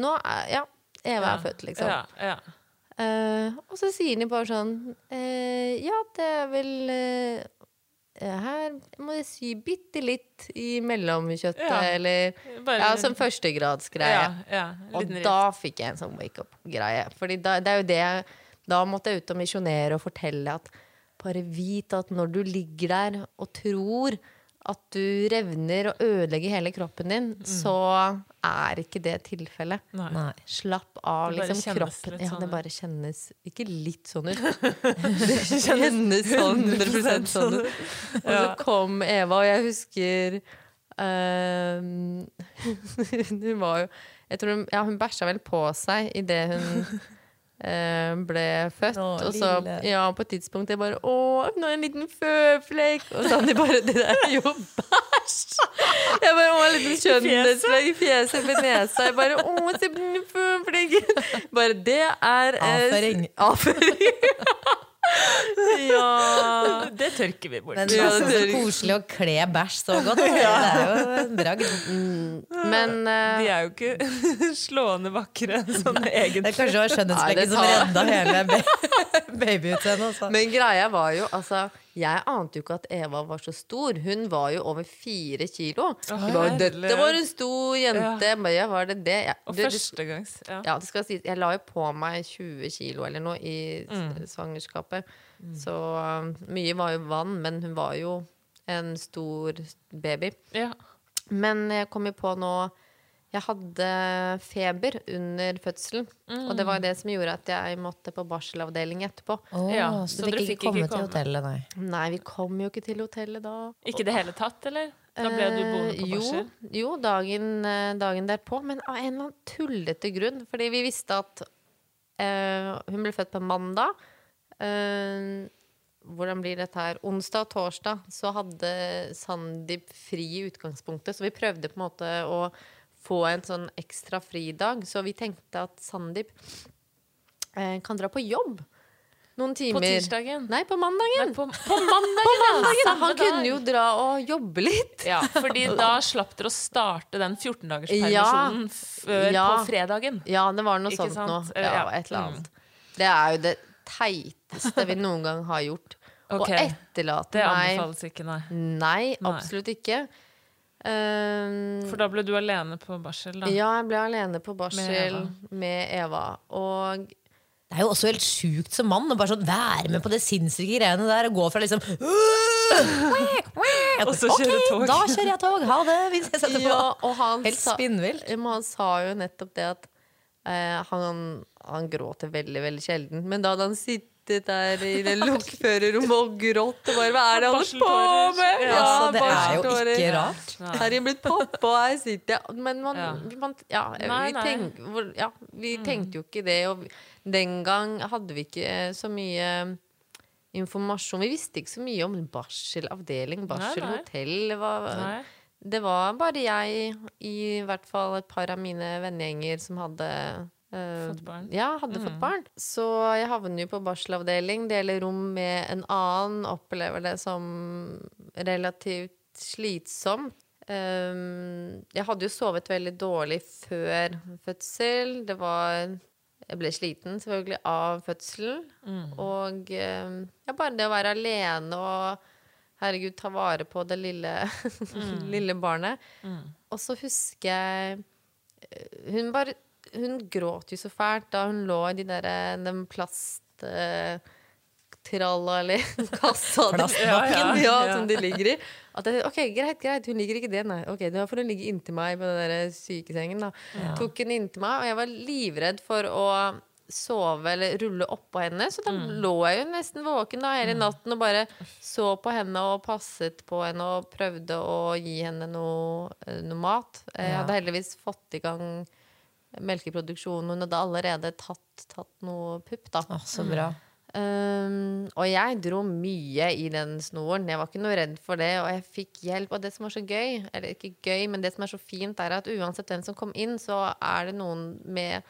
nå er Ja, Eva er født, liksom. Ja, ja. Uh, og så sier de bare sånn uh, Ja, det er vel Her må jeg sy bitte litt i mellomkjøttet, Ja. eller Bare- Ja, som førstegradsgreie. Ja, ja, Og ritt. da fikk jeg en sånn wake-up-greie. Fordi da, det er jo det jeg- Da måtte jeg ut og misjonere og fortelle at bare vit at når du ligger der og tror at du revner og ødelegger hele kroppen din, så er ikke det tilfellet. Nei. Nei. Slapp av, liksom. Kroppen Ja, sånn det bare kjennes ikke litt sånn ut. Det kjennes sånn 100 sånn ut. Og så kom Eva, og jeg husker ehm, Hun var jo Jeg tror hun, ja, hun bæsja vel på seg idet hun ble født. Nå, og så ja, på et tidspunkt jeg bare Å, nå er en liten føflekk! Og så hadde de bare Det der er jo bæsj! Jeg bare Å, en liten skjønnhetsflekk i fjeset med nesa. Jeg bare Å, se på den føflekken! Bare det er eh, Avføring. Avføring. ja. Det tørker vi bort. Men det er så koselig å kle bæsj så godt. Det er jo en dragd. Men uh, De er jo ikke slående vakre sånn Det er egentlig. kanskje det som redda hele ba- babyutseendet. altså. Men greia var jo, altså Jeg ante jo ikke at Eva var så stor. Hun var jo over fire kilo. Oh, var. Dette var en stor jente. Jeg bare, var det det? Jeg, Og førstegangs. Ja. ja, det skal sies. Jeg la jo på meg 20 kilo eller noe i Mm. svangerskapet. Så um, mye var jo vann, men hun var jo en stor baby. Ja. Men jeg kom jo på nå Jeg hadde feber under fødselen. Og det var det som gjorde at jeg måtte på barselavdeling etterpå. Oh, Ja, så, så du dere fikk ikke komme ikke til hotellet, nei. Nei, vi kom jo ikke til hotellet da. Ikke i det hele tatt, eller? Da ble du boende på barsel? jo, jo dagen, eh, dagen derpå, men av en eller annen tullete grunn. Fordi vi visste at eh, hun ble født på mandag. Eh, hvordan blir dette her? Onsdag og torsdag så hadde Sandeep fri i utgangspunktet, så vi prøvde på en måte å få en sånn ekstra fridag. Så vi tenkte at Sandeep eh, kan dra på jobb. noen timer På tirsdagen? Nei, på mandagen. På, på mandagen, på Mandagen, Samme Han kunne jo dra og jobbe litt. Ja, fordi da slapp dere å starte den 14-dagerspermisjonen før Ja. på fredagen. Ja, det var noe Ikke sånt nå. Ja. Ja, et eller annet. Det er jo det teiteste vi noen gang har gjort. Okay. Og etterlate Det anbefales ikke, nei. Nei, Nei. absolutt ikke. Um, For da ble du alene på barsel, da. ja, jeg ble alene på barsel Med med Eva. Og Det er jo også helt sjukt som mann å bare sånn være med på det sinnssyke greiene der og gå fra liksom Og så kjøre tog. Da kjører jeg tog. Ha det. Hvis jeg setter på. Ja, og han Helt spinnvilt. han sa jo nettopp det at eh, han, han gråter veldig, veldig sjelden. Men da hadde han sittet der i det lokførerrommet og grått og bare Hva er det han holder på med? Ja, Altså, det er jo ikke rart. Er jeg blitt pappa, og her sitter jeg Men man, Ja. man ja, vi, tenk, ja, vi tenkte jo ikke det. Og den gang hadde vi ikke så mye informasjon. Vi visste ikke så mye om barselavdeling, barselhotell. Det var, bare jeg, i hvert fall et par av mine vennegjenger, som hadde eh, Fått barn. Ja, hadde fått barn. Så jeg havner jo på barselavdeling, deler rom med en annen, opplever det som relativt slitsomt. Um, jeg hadde jo sovet veldig dårlig før fødsel. Det var Jeg ble sliten selvfølgelig av fødselen. Og um, ja, bare det å være alene og herregud, ta vare på det lille, lille barnet. Og så husker jeg eh, Hun bare Hun gråt jo så fælt da hun lå i de der, den plast... eh, tralla eller kassa Plastbakken. ja, Ja, ja. som de ligger i. At jeg, ok, greit, greit, hun ligger ikke det, nei. Ok, Da får hun ligge inntil meg på den der sykesengen. da. Tok henne inntil meg, og jeg var livredd for å sove eller rulle oppå henne. Så da lå jeg jo nesten våken da hele natten og bare så på henne og passet på henne og prøvde å gi henne noe, eh, noe mat. Jeg hadde heldigvis fått i gang melkeproduksjonen. Hun hadde allerede tatt, tatt noe pupp, da. Ah, så bra. Um, og jeg dro mye i den snoren. Jeg var ikke noe redd for det, og jeg fikk hjelp. Og det som var så gøy, eller ikke gøy, men det som er så fint, er at uansett hvem som kom inn, så er det noen med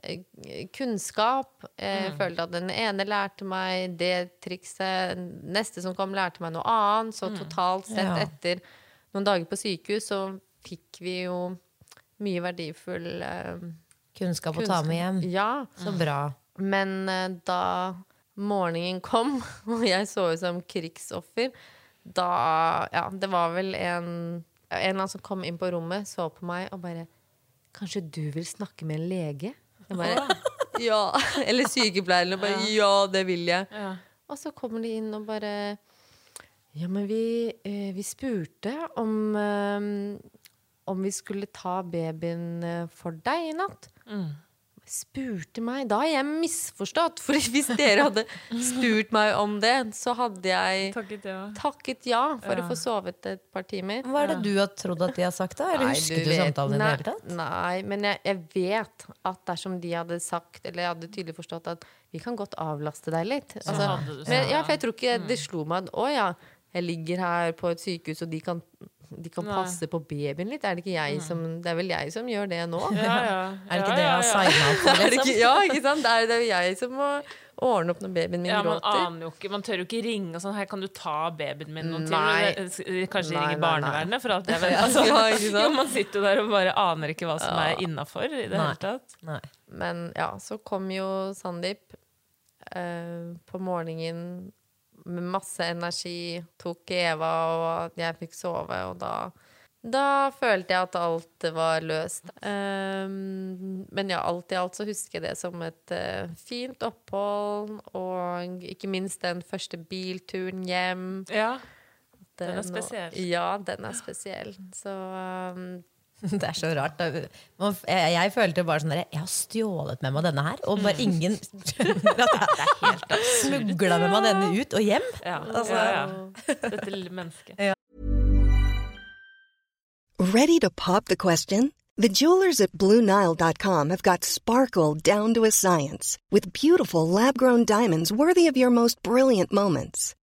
eh, kunnskap. Jeg følte at den ene lærte meg det trikset, neste som kom, lærte meg noe annet. Så totalt sett, etter noen dager på sykehus, så fikk vi jo mye verdifull eh, Kunnskap å ta med hjem. Ja. Så bra. Men eh, da morgenen kom, og jeg så ut som krigsoffer, da Ja, det var vel en En eller annen som kom inn på rommet, så på meg og bare Kanskje du vil snakke med en lege? Jeg bare Ja. Eller sykepleieren. Og bare Ja, det vil jeg. Ja. Og så kommer de inn og bare Ja, men vi, eh, vi spurte om eh, om vi skulle ta babyen eh, for deg i natt. Spurte meg Da har jeg misforstått. For hvis dere hadde spurt meg om det, så hadde jeg Takket ja. takket ja for Ja. å få sovet et par timer. Hva er det du har trodd at de har sagt, da? Eller Nei, husker du, vet- samtalen i det hele tatt? Nei, men jeg, jeg vet at dersom de hadde sagt, eller jeg hadde tydelig forstått at vi kan godt avlaste deg litt. Altså, du men, ja, ja. for jeg tror ikke det slo meg at å ja, jeg ligger her på et sykehus, og de kan, de kan Nei. passe på babyen litt. Er det ikke jeg som Det er vel jeg som gjør det nå? Ja, ja. Er det ikke ja, det jeg har ja. signa opp for? Liksom? ikke, ja, ikke sant? Det er det er jeg som må ordne opp når babyen min Ja, man gråter. aner jo ikke, man tør jo ikke ringe og sånn 'Her kan du ta babyen min noen timer?' Kanskje Nei, ringe nei, nei. barnevernet, for alt jeg vet. Altså, Ja, jo, man sitter jo der og bare aner ikke hva som er innafor i det Nei. hele tatt. Nei. Men ja, så kom jo Sandeep eh, på morgenen med masse energi, tok Eva, og at jeg fikk sove, og da da følte jeg at alt var løst. Um, men ja, alt i alt så husker jeg det som et uh, fint opphold, og ikke minst den første bilturen hjem. Ja, Den, Den er spesiell. Ja, den er spesiell. Så um, Det er så rart. Jeg, følte bare sånn der, Jeg har stjålet med meg denne her, og bare ingen skjønner at jeg smugla med meg denne ut og hjem. ja, Altså- ja, ja. Dette lille mennesket. Ready to pop the question? The jewelers at BlueNile.com have got sparkle down to a science with beautiful lab grown diamonds worthy of your most brilliant moments.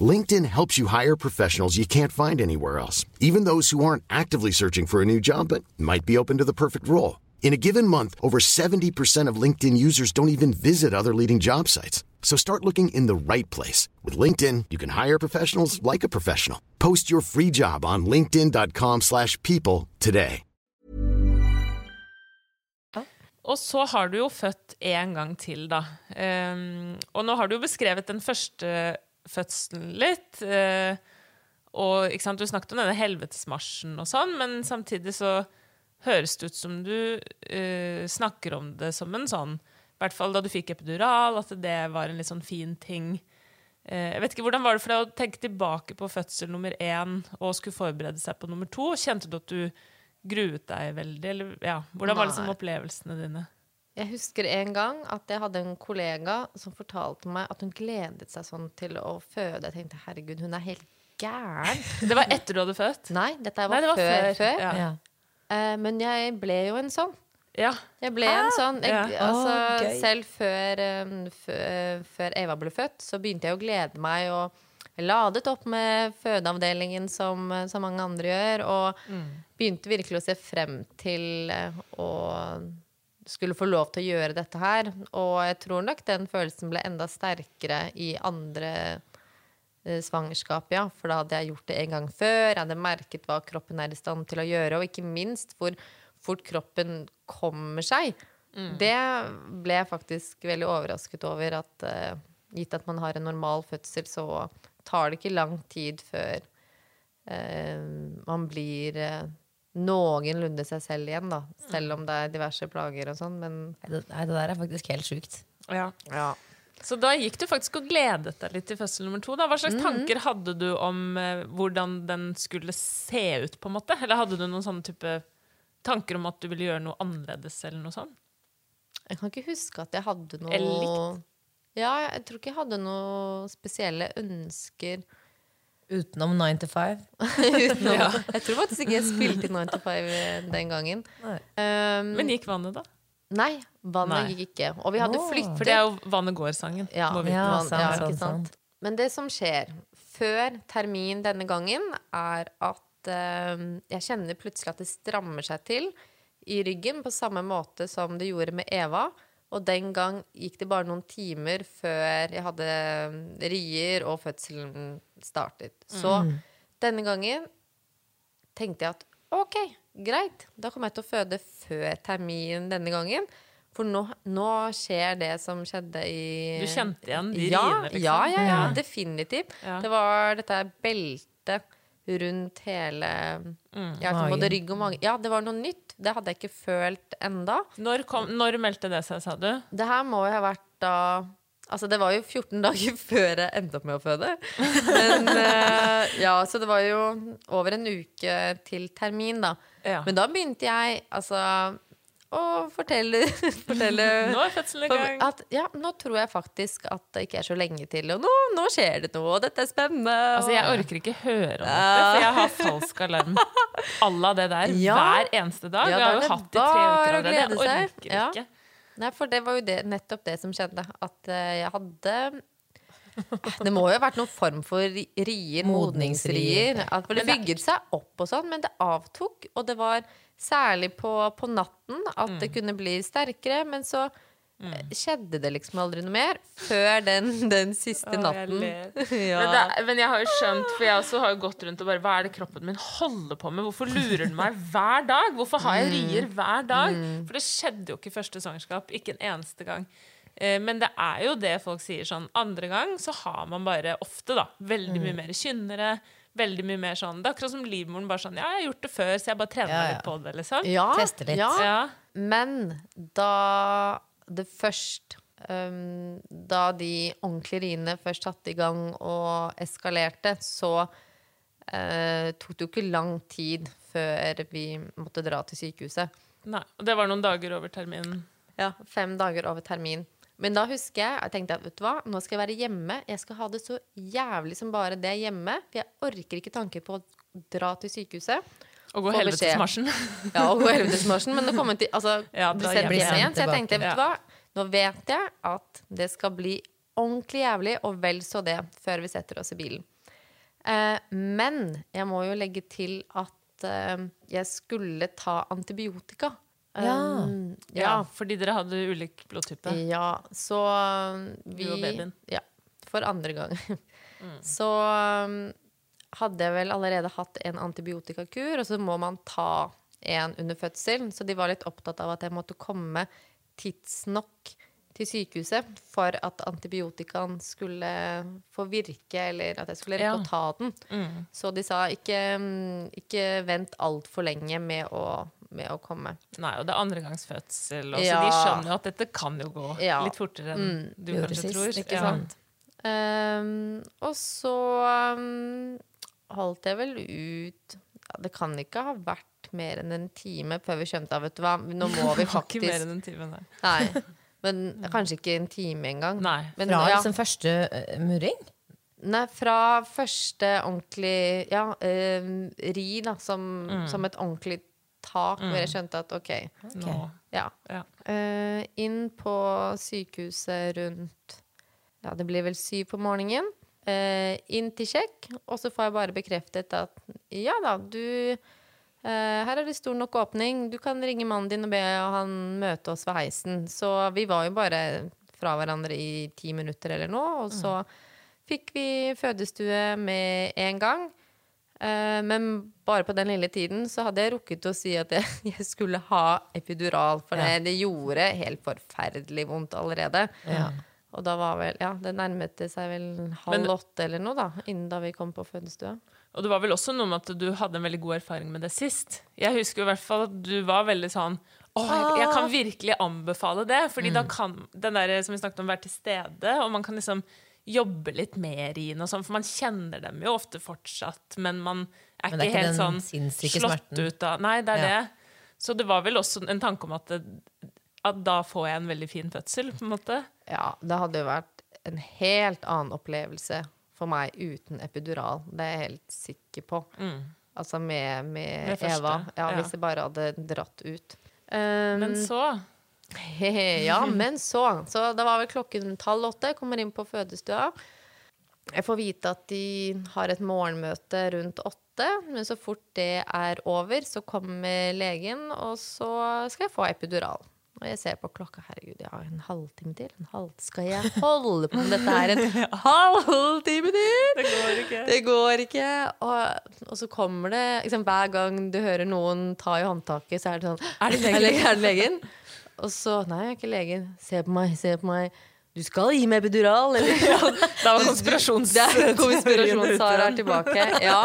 LinkedIn helps you hire professionals you can't find anywhere else, even those who aren't actively searching for a new job but might be open to the perfect role. In a given month, over 70% of LinkedIn users don't even visit other leading job sites. So start looking in the right place. With LinkedIn, you can hire professionals like a professional. Post your free job on linkedin.com slash people today. Og så har du jo født en gang til, da. Um, og nå har du jo beskrevet den første fødselen litt. Uh, og sant, du snakket om denne helvetesmarsjen og sånn, men samtidig så høres det ut som du uh, snakker om det som en sånn I hvert fall da du fikk epidural, at det var en litt sånn fin ting. Uh, jeg vet ikke, Hvordan var det for deg å tenke tilbake på fødsel nummer én og skulle forberede seg på nummer to? Kjente du at du gruet deg veldig? Eller, ja, hvordan var liksom opplevelsene dine? Jeg husker en gang at jeg hadde en kollega som fortalte meg at hun gledet seg sånn til å føde. Jeg tenkte herregud, hun er helt gæren. Det var etter du hadde født? Nei, dette var, Nei, det var før. før. Ja. Eh, men jeg ble jo en sånn. Ja. Jeg ble en sånn. Jeg, Ja. altså, oh, selv før, um, før, Eva ble født, så begynte jeg å glede meg. Og ladet opp med fødeavdelingen som, som mange andre gjør. Og begynte virkelig å se frem til eh, å skulle få lov til å gjøre dette her. Og jeg tror nok den følelsen ble enda sterkere i andre eh, svangerskap, ja. For da hadde jeg gjort det en gang før. Jeg hadde merket hva kroppen er i stand til å gjøre, og ikke minst hvor fort kroppen kommer seg. Det ble jeg faktisk veldig overrasket over. At eh, gitt at man har en normal fødsel, så tar det ikke lang tid før eh, man blir eh, noenlunde seg selv igjen, da. Selv om det er diverse plager og sånn, men Nei, det, nei, det der er faktisk helt sjukt. ja. ja. Så da gikk du faktisk og gledet deg litt til fødsel nummer to. Da. Hva slags tanker hadde du om eh, hvordan den skulle se ut? på en måte? Eller hadde du noen sånne type tanker om at du ville gjøre noe annerledes? eller noe sånt? Jeg kan ikke huske at jeg hadde noe Eller likt. Ja, jeg tror ikke jeg hadde noe spesielle ønsker. Utenom 9 to 5. Utenom, Jeg tror faktisk ikke jeg spilte i 9 to 5 den gangen. Um, Men gikk vannet, da? nei, vannet Nei. gikk ikke. Og vi hadde oh. flyttet For det er jo Vannet går-sangen. Ja, må vi- Ja, sant, ja, sant, ikke sant? sant. Men det som skjer før termin denne gangen, er at eh, jeg kjenner plutselig at det strammer seg til i ryggen på samme måte som det gjorde med Eva. Og den gang gikk det bare noen timer før jeg hadde mm, rier og fødselen startet. Så denne gangen tenkte jeg at ok, greit, da kommer jeg til å føde før termin denne gangen. For nå, nå skjer det som skjedde i Du kjente igjen de ja, riene, liksom? Ja, ja, ja, Ja. definitivt. Ja. Det var dette beltet rundt hele Mm. ja, både rygg og mage. Ja, det var noe nytt. Det hadde jeg ikke følt enda. Når, kom, når meldte det seg, sa du? Det her må jo ha vært da Altså, det var jo 14 dager før jeg endte opp med å føde. Men uh, ja, så det var jo over en uke til termin, da. Ja. Men da begynte jeg altså å fortelle, fortelle Nå er fødselen i gang. At, ja, nå tror jeg faktisk at det ikke er så lenge til, og nå, nå skjer det noe, og dette er spennende. Altså, Jeg orker ikke høre om dette, for jeg har falsk alarm à la det der Ja. hver eneste dag. Ja, jeg da har jo hatt det i tre uker allerede. Jeg seg. orker Ja. ikke. Nei, for det var jo det, nettopp det som skjedde. At eh, jeg hadde Det må jo ha vært noen form for rier, Modningsrier. At, for det bygget seg opp og sånn, men det avtok. Og det var særlig på, på natten at det kunne bli sterkere. Men så Mm. skjedde det liksom aldri noe mer før den, den siste Å, natten. ja. Men, er- men jeg har jo skjønt, for jeg også har jo gått rundt og bare Hva er det kroppen min holder på med? Hvorfor lurer den meg hver dag? Hvorfor har jeg rier hver dag? For det skjedde jo ikke i første svangerskap. Ikke en eneste gang. Eh, Men det er jo det folk sier sånn Andre gang så har man bare ofte, da, veldig mye mer kynnere. Veldig mye mer sånn Det er akkurat som livmoren bare sånn Ja, jeg har gjort det før, så jeg bare trener Ja, meg ja. litt på det, liksom. ja, Tester litt. Ja. Ja. Men da det først um, Da de ordentlige riene først satte i gang og eskalerte, så uh, tok det jo ikke lang tid før vi måtte dra til sykehuset. Nei. Og det var noen dager over terminen. Ja, fem dager over termin. Men da husker jeg, jeg tenkte at vet du hva, nå skal jeg være hjemme. Jeg skal ha det så jævlig som bare det hjemme. For jeg orker ikke tanken på å dra til sykehuset. Og gå helvetesmarsjen. Ja, og gå helvetesmarsjen. Men det kommer til altså, Ja, bli dra sendt hjem hjem igjen. igjen. Så jeg tenkte, vet du hva, nå vet jeg at det skal bli ordentlig jævlig, og vel så det, før vi setter oss i bilen. Eh, men jeg må jo legge til at eh, jeg skulle ta antibiotika. Ja. Um, Ja, fordi dere hadde ulik blodtype. ja, så vi og babyen. Ja, for andre gang. Så um, hadde jeg vel allerede hatt en antibiotikakur, og så må man ta en under fødsel. Så de var litt opptatt av at jeg måtte komme tidsnok til sykehuset for at antibiotikaen skulle få virke, eller at jeg skulle rekke Ja. å ta den. Så de sa ikke, mm, ikke vent altfor lenge med å, med å komme. Nei, og det er andregangsfødsel, og så Ja. de skjønner jo at dette kan jo gå Ja. litt fortere enn du kanskje sist, tror. ikke Ja. sant? Um, og så um, holdt jeg vel ut ja, Det kan ikke ha vært mer enn en time før vi skjønte at vet du hva, nå må vi faktisk ikke mer enn en time, nei. Nei. Men kanskje ikke en time engang. Nei. Men, Fra ja, liksom første uh, murring? nei, fra første ordentlig ja, eh, ri, da, som, Mm. som et ordentlig tak, hvor jeg skjønte at OK. Nå. Ja. Ja. Eh, inn på sykehuset rundt Ja, det blir vel syv på morgenen. Uh, inn til sjekk, og så får jeg bare bekreftet at ja da, du uh, Her er det stor nok åpning. Du kan ringe mannen din og be han møte oss ved heisen. Så vi var jo bare fra hverandre i ti minutter eller noe, og så fikk vi fødestue med en gang. Eh, men bare på den lille tiden så hadde jeg rukket å si at jeg, jeg skulle ha epidural. For det, det gjorde helt forferdelig vondt allerede. Og da var vel Ja, det nærmet seg vel halv Men- åtte eller noe, da. Innen da vi kom på fødestua. Og det var vel også noe med at du hadde en veldig god erfaring med det sist. Jeg husker i hvert fall at du var veldig sånn Åh, jeg, jeg kan virkelig anbefale det. Fordi da kan den der som vi snakket om, være til stede, og man kan liksom jobbe litt mer i den sånn, for man kjenner dem jo ofte fortsatt, men man er Men er ikke helt sånn slått smerten. ut av Nei, det er Ja. det. Så det var vel også en tanke om at, det, at da får jeg en veldig fin fødsel, på en måte. Ja, det hadde jo vært en helt annen opplevelse for meg uten epidural. Det er jeg helt sikker på. Altså med, med, Med Eva. Ja, ja. Hvis jeg bare hadde dratt ut. Um, Men så ja, men så. Så det var vel klokken halv åtte. Jeg kommer inn på fødestua. Jeg får vite at de har et morgenmøte rundt åtte. Men så fort det er over, så kommer legen, og så skal jeg få epidural. Og jeg ser på klokka. Herregud, jeg har en halvtime til. En halv... Skal jeg holde på med dette her en halvtime til? Det går ikke. Det går ikke. Og, og så kommer det liksom, Hver gang du hører noen ta i håndtaket, så er det sånn Er det legen? Er det legen? Og så Nei, jeg er ikke legen. Se på meg, se på meg. Du skal gi meg epidural, eller? Det var konspirasjons... Konspirasjons-Sara er tilbake. Ja.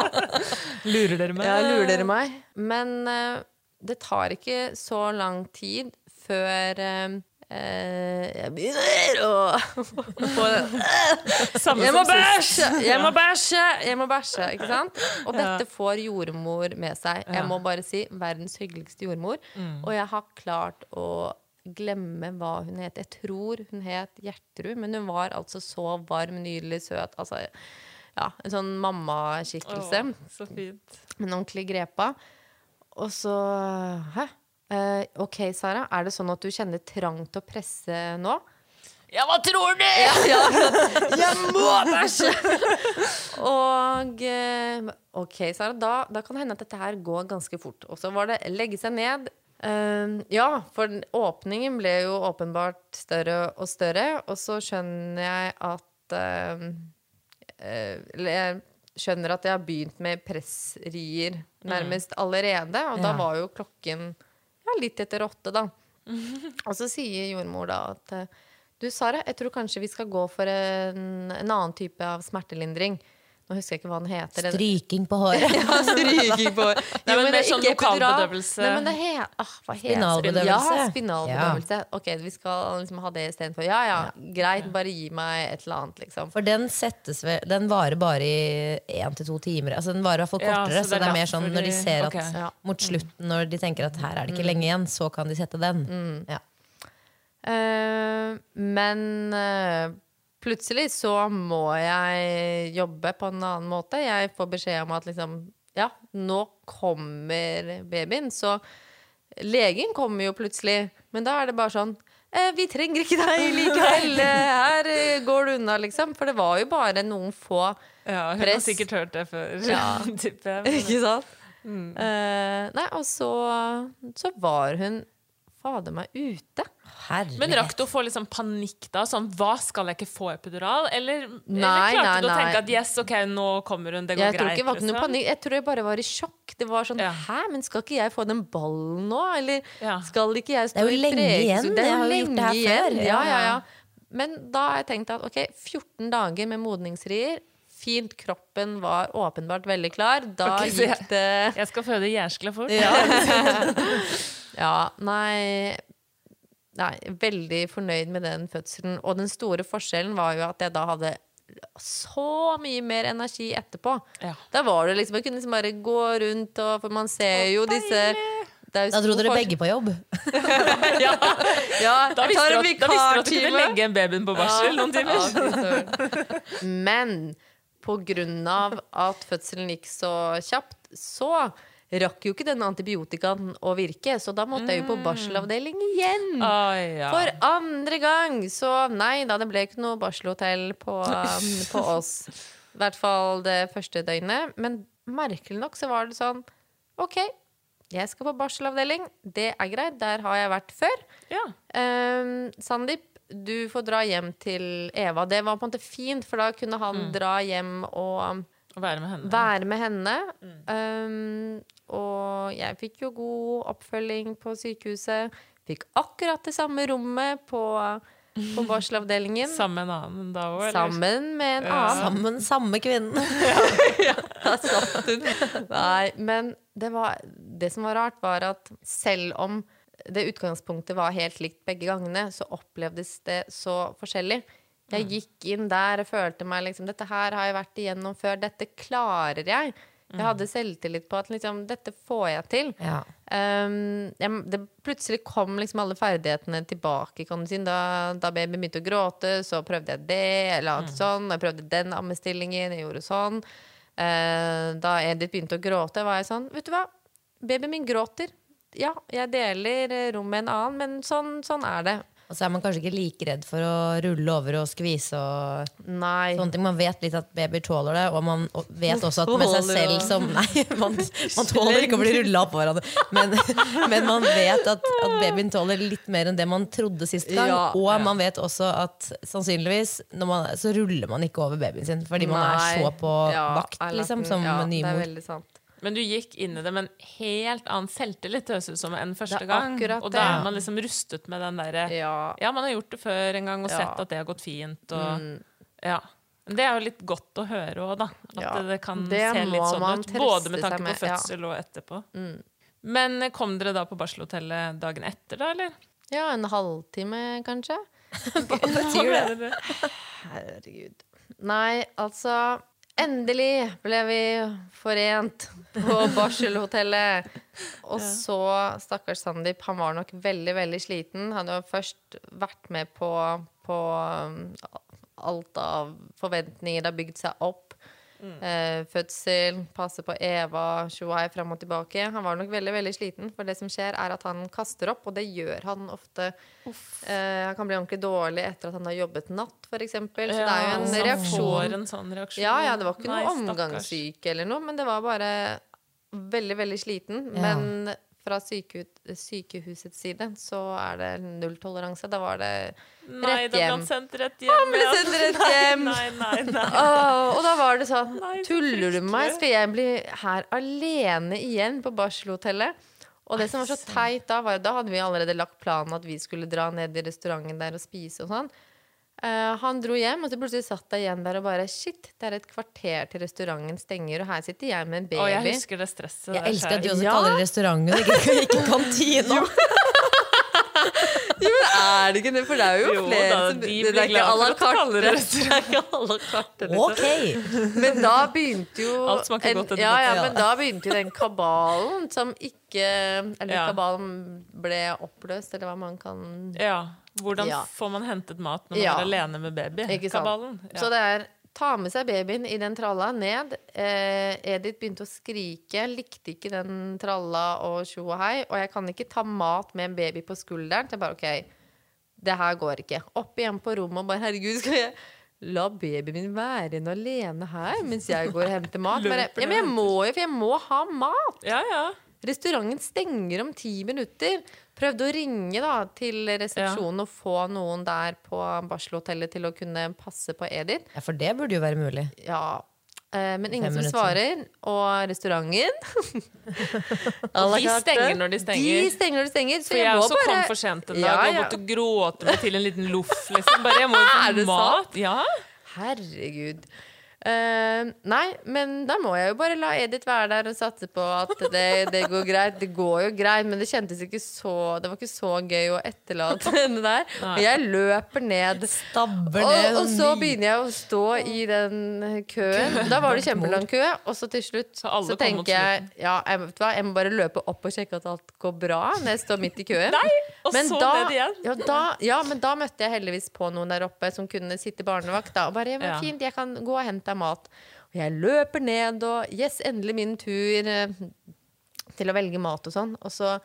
Lurer dere meg? Ja, lurer dere meg? Men uh, det tar ikke så lang tid før uh, jeg begynner å Jeg må bæsje! Jeg må bæsje! Jeg må bæsje, ikke sant? Og dette får jordmor med seg. Jeg må bare si verdens hyggeligste jordmor. Og jeg har klart å glemme hva hun het. Jeg tror hun het Gjertrud, men hun var altså så varm, nydelig, søt. Altså, ja, en sånn mammaskikkelse. Så fint. en ordentlig grepa. Og så Hæ? Eh, OK, Sara, er det sånn at du kjenner trang til å presse nå? Ja, hva tror du?! Jeg må bæsje! Og eh, OK, Sara, da, da kan det hende at dette her går ganske fort. Og så var det legge seg ned. Eh, ja, for åpningen ble jo åpenbart større og større, og så skjønner jeg at uh, Eller jeg skjønner at jeg har begynt med pressrier nærmest allerede, og da var jo klokken ja, litt etter åtte, da. Og så sier jordmor da at eh, du, Sara, jeg tror kanskje vi skal gå for en, en annen type av smertelindring. Nå husker jeg ikke hva den heter. Stryking på håret. ja, stryking på håret. Nei, men det er sånn lokalbedøvelse. Nei, men det he ah, hva heter? Spinalbedøvelse. Ja, spinalbedøvelse. Ok, vi skal liksom ha det istedenfor. Ja, ja, greit, bare gi meg et eller annet, liksom. For den settes ved, Den varer bare i én til to timer. Altså Den varer i hvert fall kortere. så så, det er det er mer sånn når de ser at Ja. mot slutten, når de tenker at her er det ikke lenge igjen, så kan de sette den. Ja. Uh, men eh, plutselig så må jeg jobbe på en annen måte. Jeg får beskjed om at liksom Ja, nå kommer babyen. Så legen kommer jo plutselig. Men da er det bare sånn eh, Vi trenger ikke deg likevel. Her eh, går du unna, liksom. For det var jo bare noen få Ja, hun Press. har sikkert hørt det før, Ja. type. Ikke sant? Eh, nei, og så, så var hun fader meg ute. Herlighet. Men rakk du å få liksom panikk da? Sånn, hva skal jeg ikke få epidural? Eller, eller klarte nei, du å nei. tenke at yes, ok, nå kommer hun, det går Jeg tror ikke det var ikke noe liksom? panikk. Jeg tror jeg bare var i sjokk. Det var sånn Ja. Hæ, men skal ikke jeg få den ballen nå? Eller Ja. skal ikke jeg stå Det er jo lenge igjen. Det er jo har jo gjort det her igjen. før. Ja, Ja, ja, ja. ja. Men da har jeg tenkt at ok, 14 dager med modningsrier. Fint, kroppen var åpenbart veldig klar. Da okay, gikk det Jeg skal føde jæskla fort. Ja, nei Nei, veldig fornøyd med den fødselen. Og den store forskjellen var jo at jeg da hadde så mye mer energi etterpå. Ja. Da var det liksom, Jeg kunne liksom bare gå rundt, og, for man ser jo disse det er jo Da dro dere begge på jobb. Ja, ja Da visste, dere at, da visste at du kunne legge en babyen på barsel noen timer. Ja. Men på grunn av at fødselen gikk så kjapt, så rakk jo ikke den antibiotikaen å virke. Så da måtte jeg jo på barselavdeling igjen. Oi, ja. For andre gang! Så nei da, det ble ikke noe barselhotell på, um, på oss. I hvert fall det første døgnet. Men merkelig nok så var det sånn OK, jeg skal på barselavdeling. Det er greit, der har jeg vært før. ja. Um, Sandeep, du får dra hjem til Eva. Det var på en måte fint, for da kunne han dra hjem og um, være med henne. være med henne. Um, og jeg fikk jo god oppfølging på sykehuset. Fikk akkurat det samme rommet på, på barselavdelingen. Sammen med en annen da òg, eller? Sammen med en annen. Sammen, samme kvinnen. ja. satt hun. Nei, men det, var, det som var rart, var at selv om det utgangspunktet var helt likt begge gangene, så opplevdes det så forskjellig. Jeg gikk inn der og følte meg liksom Dette her har jeg vært igjennom før. Dette klarer jeg. Jeg hadde selvtillit på at liksom, dette får jeg til. Ja. Um, jeg, det plutselig kom liksom alle ferdighetene tilbake. Kan du si. da, da babyen begynte å gråte, så prøvde jeg det. Jeg lagde sånn, jeg prøvde den ammestillingen, jeg gjorde sånn. Uh, da Edith begynte å gråte, var jeg sånn Vet du hva, babyen min gråter. Ja, jeg deler eh, rom med en annen, men sånn, sånn er det. Og så er man kanskje ikke like redd for å rulle over og skvise og Nei. sånne ting. Man vet litt at babyer tåler det, og man vet også at med seg selv som Nei, man, man tåler ikke å bli rulla oppå hverandre. Men, men man vet at, at babyen tåler litt mer enn det man trodde sist gang. Ja. og man vet også at sannsynligvis når man, så ruller man ikke over babyen sin fordi man Nei. er så på Ja, vakt har liksom, som ja, Det er veldig sant. Men du gikk inn i det med en helt annen selvtillit høres ut som enn første gang. det. Og da er man liksom rustet med den derre Ja. Ja, man har gjort det før en gang og Ja. sett at det har gått fint. Og, Mm. ja. Men det er jo litt godt å høre òg, da. At Ja, det kan det se litt sånn ut. Både med tanke på med. Mm. fødsel og etterpå. Men eh, kom dere da på barselhotellet dagen etter, da, eller? ja, en halvtime, kanskje. Herregud. Nei, altså Endelig ble vi forent på barselhotellet. Og så, stakkars Sandeep, han var nok veldig, veldig sliten. Han hadde jo først vært med på, på um, alt av forventninger. Har bygd seg opp. Eh, fødsel, passe på Eva, tjohei fram og tilbake. Han var nok veldig veldig sliten, for det som skjer, er at han kaster opp, og det gjør han ofte. Eh, han kan bli ordentlig dårlig etter at han har jobbet natt, f.eks. Så det er jo en han reaksjon. får en sånn reaksjon. Ja, ja, det var ikke Nei, noe omgangssyke eller noe, men det var bare veldig, veldig sliten. Ja. Men fra sykehusets side så er det nulltoleranse. Da var det rett hjem. Nei, da ble han sendt rett hjem. Han ble sendt rett hjem. Nei, nei, nei. nei. Åh, og da var det sånn Tuller du meg? Skal jeg bli her alene igjen på barselhotellet? Og det som var så teit da, var jo da hadde vi allerede lagt planen at vi skulle dra ned i restauranten der og spise og sånn. Eh, han dro hjem, og så plutselig satt jeg igjen der og bare Shit, det er et kvarter til restauranten stenger, og her sitter jeg med en baby. Å, jeg husker det stresset Jeg der elsker at du også Ja. kaller det restauranten, ikke, ikke kantina. Jo, men er det ikke det? For det er jo, Jo flere da, som de er kaller det er ikke à la carte, liksom. Ok! Men da begynte jo Alt smaker en, godt ja, ja, godt. men da begynte jo den kabalen som ikke Eller Ja. kabalen ble oppløst, eller hva man kan Ja. Hvordan Ja. får man hentet mat når man Ja. er alene med baby? Kabalen. Ja. Så det er ta med seg babyen i den tralla ned. Eh, Edith begynte å skrike, likte ikke den tralla og tjo og hei. Og jeg kan ikke ta mat med en baby på skulderen. Så jeg bare OK, det her går ikke. Opp igjen på rommet og bare herregud, skal jeg la babyen min være igjen alene her mens jeg går og henter mat? Bare, ja, men jeg må jo, for jeg må ha mat. ja, ja. Restauranten stenger om ti minutter. Prøvde å ringe da til resepsjonen og få noen der på barselhotellet til å kunne passe på Edith. Ja, for det burde jo være mulig. Ja, eh, men ingen som svarer. Og restauranten de stenger når de stenger. De stenger når de stenger. Så For jeg jeg også kom for sent en dag Ja, og måtte gråte meg til en liten loff. Liksom. Bare, jeg må jo få mat. Ja. Herregud. Eh, nei, men da må jeg jo bare la Edith være der og satse på at det, det går greit. Det går jo greit, men det kjentes ikke så Det var ikke så gøy å etterlate henne der. Og jeg løper ned. Stabber Og, ned. og så begynner jeg å stå i den køen. Da var det kjempelang kø, og så til slutt Så så, tenker jeg ja, jeg, vet hva, jeg må bare løpe opp og sjekke at alt går bra når jeg står midt i køen. Og Men så da, ned igjen. ja, da, ja, men da møtte jeg heldigvis på noen der oppe som kunne sitte barnevakt. Da, og bare, Ja. fint, jeg kan gå og hente deg mat. Og jeg løper ned, og yes, endelig min tur eh, til å velge mat og sånn. Og så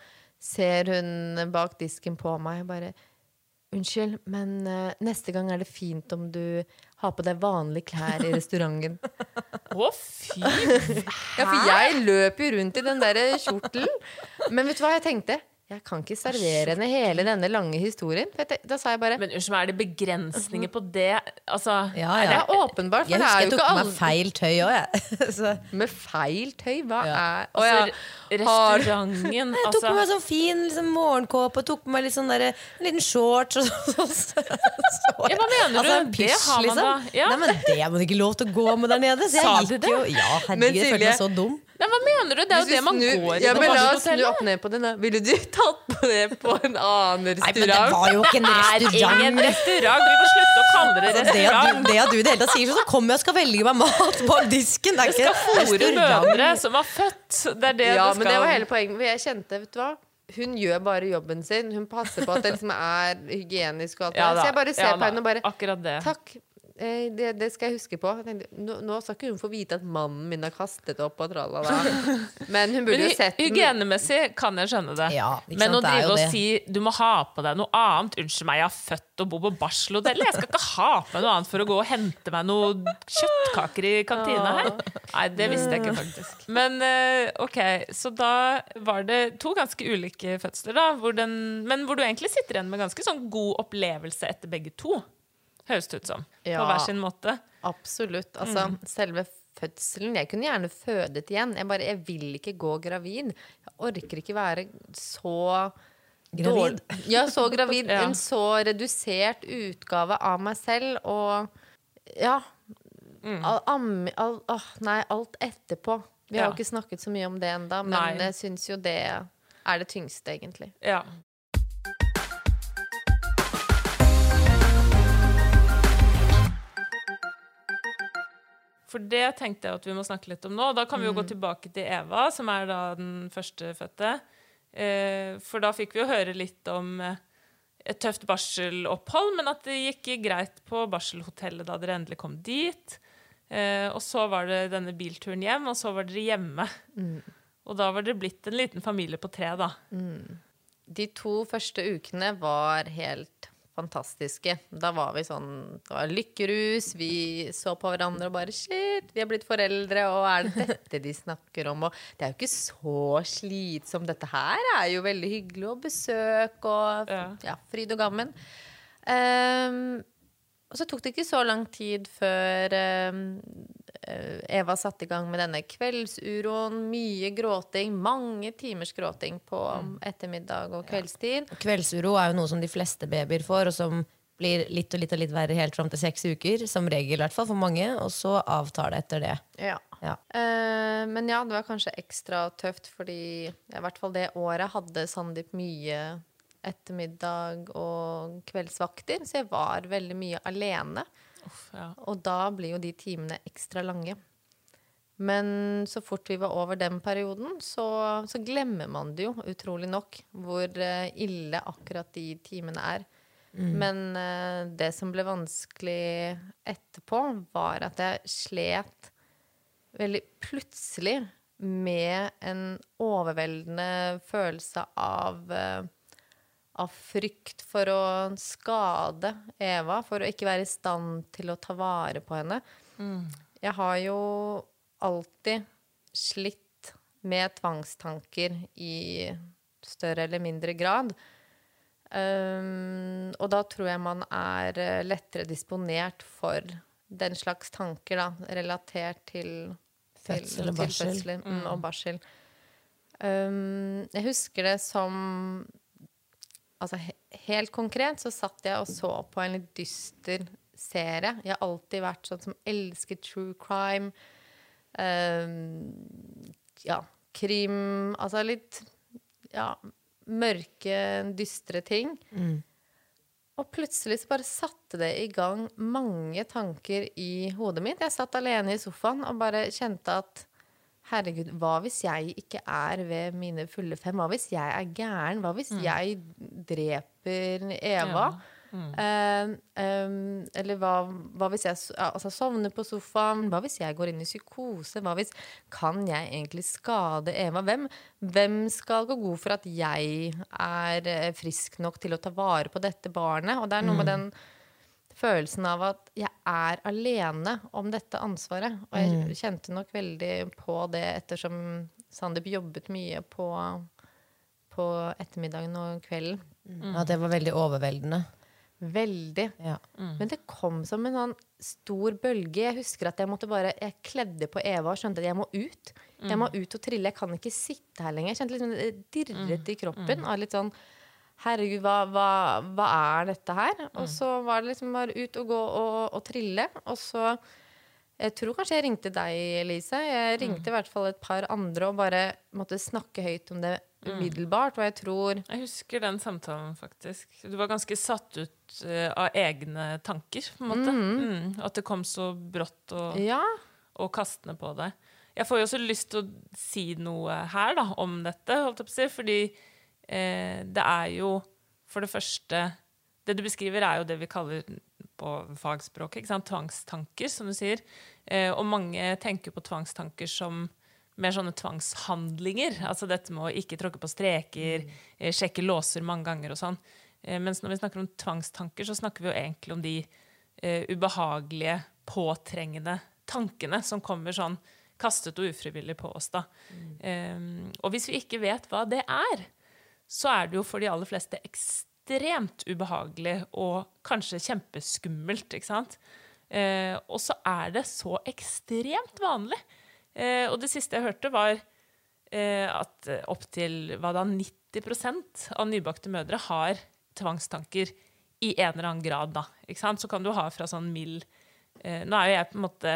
ser hun bak disken på meg og bare Unnskyld, men eh, neste gang er det fint om du har på deg vanlige klær i restauranten. Å, fy! Ja, for jeg løp jo rundt i den der kjortelen. Men vet du hva jeg tenkte? Jeg kan ikke servere henne hele denne lange historien. Jeg Da sa jeg bare Men unnskyld meg, er det begrensninger på det? Altså, Ja, Det er åpenbart, for Jeg det husker jo jeg tok ikke på meg alle feil tøy òg, jeg. Så Med feil tøy? Hva Ja. er Å altså, ja. Har- restauranten jeg tok altså, på meg sånn fin liksom, morgenkåpe og tok på meg litt sånn der, en liten shorts. Og så, så, så, Ja, hva mener altså, du? en Det har man liksom. da. Ja. Nei, men det er man ikke lov til å gå med der nede. Så jeg Sa gikk det? Jo, ja, herregud, jeg følte meg så dum. Nei, hva mener du? Det er jo det man snur- går i ja, men La oss snu opp ned på den. da. Ville du tatt på det på en annen restaurant? Nei, men det var jo ikke en Det restaurant. ingen restaurant! Vi må slutte å kalle det restaurant. det, at du, det at du i det hele tatt sier sånn, så kommer jeg og skal velge meg mat på disken. Det er ikke Fôre restaurant. mødre som har født. Det er det Ja, det skal. men det var hele poenget. For jeg kjente, vet du hva hun gjør bare jobben sin. Hun passer på at det liksom er hygienisk. og alt Ja. Så jeg bare ser ja på henne og bare Akkurat det. Takk. Eh, Det, det skal jeg huske på. Jeg tenkte, nå, nå skal ikke hun få vite at mannen min har kastet opp og tralala. Men hun burde jo sett hy- hygienemessig kan jeg skjønne det. Ja, Men sant, å drive og det. si du må ha på deg noe annet Unnskyld meg, jeg har født og bor på barselhotell. Jeg skal ikke ha på meg noe annet for å gå og hente meg noen kjøttkaker i kantina her. Nei, det visste jeg ikke, faktisk. Men eh, OK, så da var det to ganske ulike fødsler, da. Hvor den, men hvor du egentlig sitter igjen med ganske sånn god opplevelse etter begge to. Høres det ut som. På hver sin måte. Absolutt. Altså, Mm. selve fødselen Jeg kunne gjerne fødet igjen. Jeg bare, jeg vil ikke gå gravid. Jeg orker ikke være så Gravid? dårlig- Ja, så gravid. Ja. En så redusert utgave av meg selv og Ja. Mm. All, am, all, åh, nei, alt etterpå. Vi har jo ikke snakket så mye om det ennå, men Nei. jeg syns jo det er det tyngste, egentlig. Ja. For det tenkte jeg at vi må snakke litt om nå. Da kan vi jo gå tilbake til Eva, som er da den førstefødte. Eh, for da fikk vi jo høre litt om eh, et tøft barselopphold, men at det gikk greit på barselhotellet da dere endelig kom dit. Eh, og så var det denne bilturen hjem, og så var dere hjemme. Og da var dere blitt en liten familie på tre, da. De to første ukene var helt fantastiske. Da var vi sånn Det var lykkerus. Vi så på hverandre og bare Shit, vi er blitt foreldre, og er det dette de snakker om? Og det er jo ikke så slitsomt. Dette her er jo veldig hyggelig å besøke og Ja. ja, fryd og gammen. Ehm, og så tok det ikke så lang tid før ehm, eh, Eva satte i gang med denne kveldsuroen. Mye gråting. Mange timers gråting på ettermiddag og kveldstid. Kveldsuro er jo noe som de fleste babyer får, og som blir litt og litt og litt verre helt fram til seks uker. Som regel, i hvert fall for mange. Og så avtar det etter det. Ja. Ja. Eh, men ja, det var kanskje ekstra tøft, fordi i hvert fall det året hadde Sandeep mye ettermiddag og kveldsvakter, så jeg var veldig mye alene. Uff, ja. Og da blir jo de timene ekstra lange. Men så fort vi var over den perioden, så, så glemmer man det jo utrolig nok hvor eh, ille akkurat de timene er. Men eh, det som ble vanskelig etterpå, var at jeg slet veldig plutselig med en overveldende følelse av eh, av frykt for å skade Eva, for å ikke være i stand til å ta vare på henne. Jeg har jo alltid slitt med tvangstanker i større eller mindre grad. Um, og da tror jeg man er eh, lettere disponert for den slags tanker, da, relatert til til- Fødsel og til barsel. mm, og barsel. Um, jeg husker det som Altså helt konkret så satt jeg og så på en litt dyster serie. Jeg har alltid vært sånn som elsker true crime. Uh, ja, krim Altså litt ja, mørke, dystre ting. Og plutselig så bare satte det i gang mange tanker i hodet mitt. Jeg satt alene i sofaen og bare kjente at herregud, hva hvis jeg ikke er ved mine fulle fem? Hva hvis jeg er gæren? Hva hvis jeg dreper Eva? Eh, em, eller hva, hva hvis jeg altså, sovner på sofaen? Hva hvis jeg går inn i psykose? Hva hvis Kan jeg egentlig skade Eva? Hvem, hvem skal gå god for at jeg er eh, frisk nok til å ta vare på dette barnet? Og det er noe med den følelsen av at jeg er alene om dette ansvaret. Og jeg kjente nok veldig på det ettersom Sandeep jobbet mye på, på ettermiddagen og kvelden. Ja, det var veldig overveldende. Veldig. Ja. Men det kom som en sånn stor bølge. Jeg husker at jeg måtte bare Jeg kledde på Eva og skjønte at jeg må ut. Jeg må ut og trille. Jeg kan ikke sitte her lenger. Jeg kjente liksom det dirret i kroppen. Av litt sånn Herregud, hva, hva, hva er dette her? Og så var det liksom bare ut og gå og, og trille. Og så Jeg tror kanskje jeg ringte deg, Elise. Jeg ringte i hvert fall et par andre og bare måtte snakke høyt om det umiddelbart. Og jeg tror Jeg husker den samtalen, faktisk. Du var ganske satt ut uh, av egne tanker, på en måte. Mm. At det kom så brått og, Ja. og kastende på deg. Jeg får jo også lyst til å si noe her da, om dette, holdt jeg på å si, fordi det er jo for det første Det du beskriver, er jo det vi kaller på fagspråket ikke sant? tvangstanker, som du sier. Eh, og mange tenker på tvangstanker som mer sånne tvangshandlinger. Altså dette med å ikke tråkke på streker, eh, sjekke låser mange ganger og sånn. Eh, mens når vi snakker om tvangstanker, så snakker vi jo egentlig om de eh, ubehagelige, påtrengende tankene som kommer sånn kastet og ufrivillig på oss. da. Eh, og hvis vi ikke vet hva det er, så er det jo for de aller fleste ekstremt ubehagelig og kanskje kjempeskummelt. ikke sant? Eh, og så er det så ekstremt vanlig. Eh, og det siste jeg hørte, var eh, at opptil hva 90% av nybakte mødre har tvangstanker i en eller annen grad. da? Så kan du ha fra sånn mild eh, Nå er jo jeg på en måte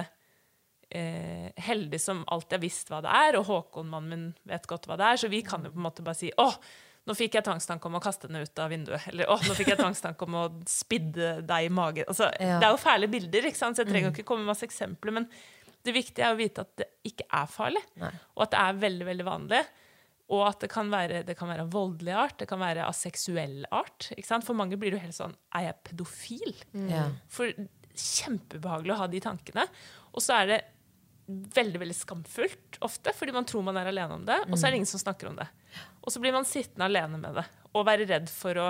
eh, heldig som alltid har visst hva det er, og Håkon, mannen min, vet godt hva det er, så vi kan jo på en måte bare si åh, nå fikk jeg tvangstanke om å kaste den ut av vinduet. Eller å, nå fikk jeg tvangstanke om å spidde deg i magen. Altså, Ja. Det er jo fæle bilder, så jeg trenger jo ikke komme med masse eksempler. Men det viktige er å vite at det ikke er farlig, og at det er veldig, veldig vanlig. Og at det kan være, det kan være av voldelig art, det kan være av seksuell art. For mange blir jo helt sånn Er jeg pedofil? Ja. For kjempebehagelig å ha de tankene. Og så er det veldig veldig skamfullt ofte, fordi man tror man er alene om det, og så er det ingen som snakker om det. Og så blir man sittende alene med det og være redd for å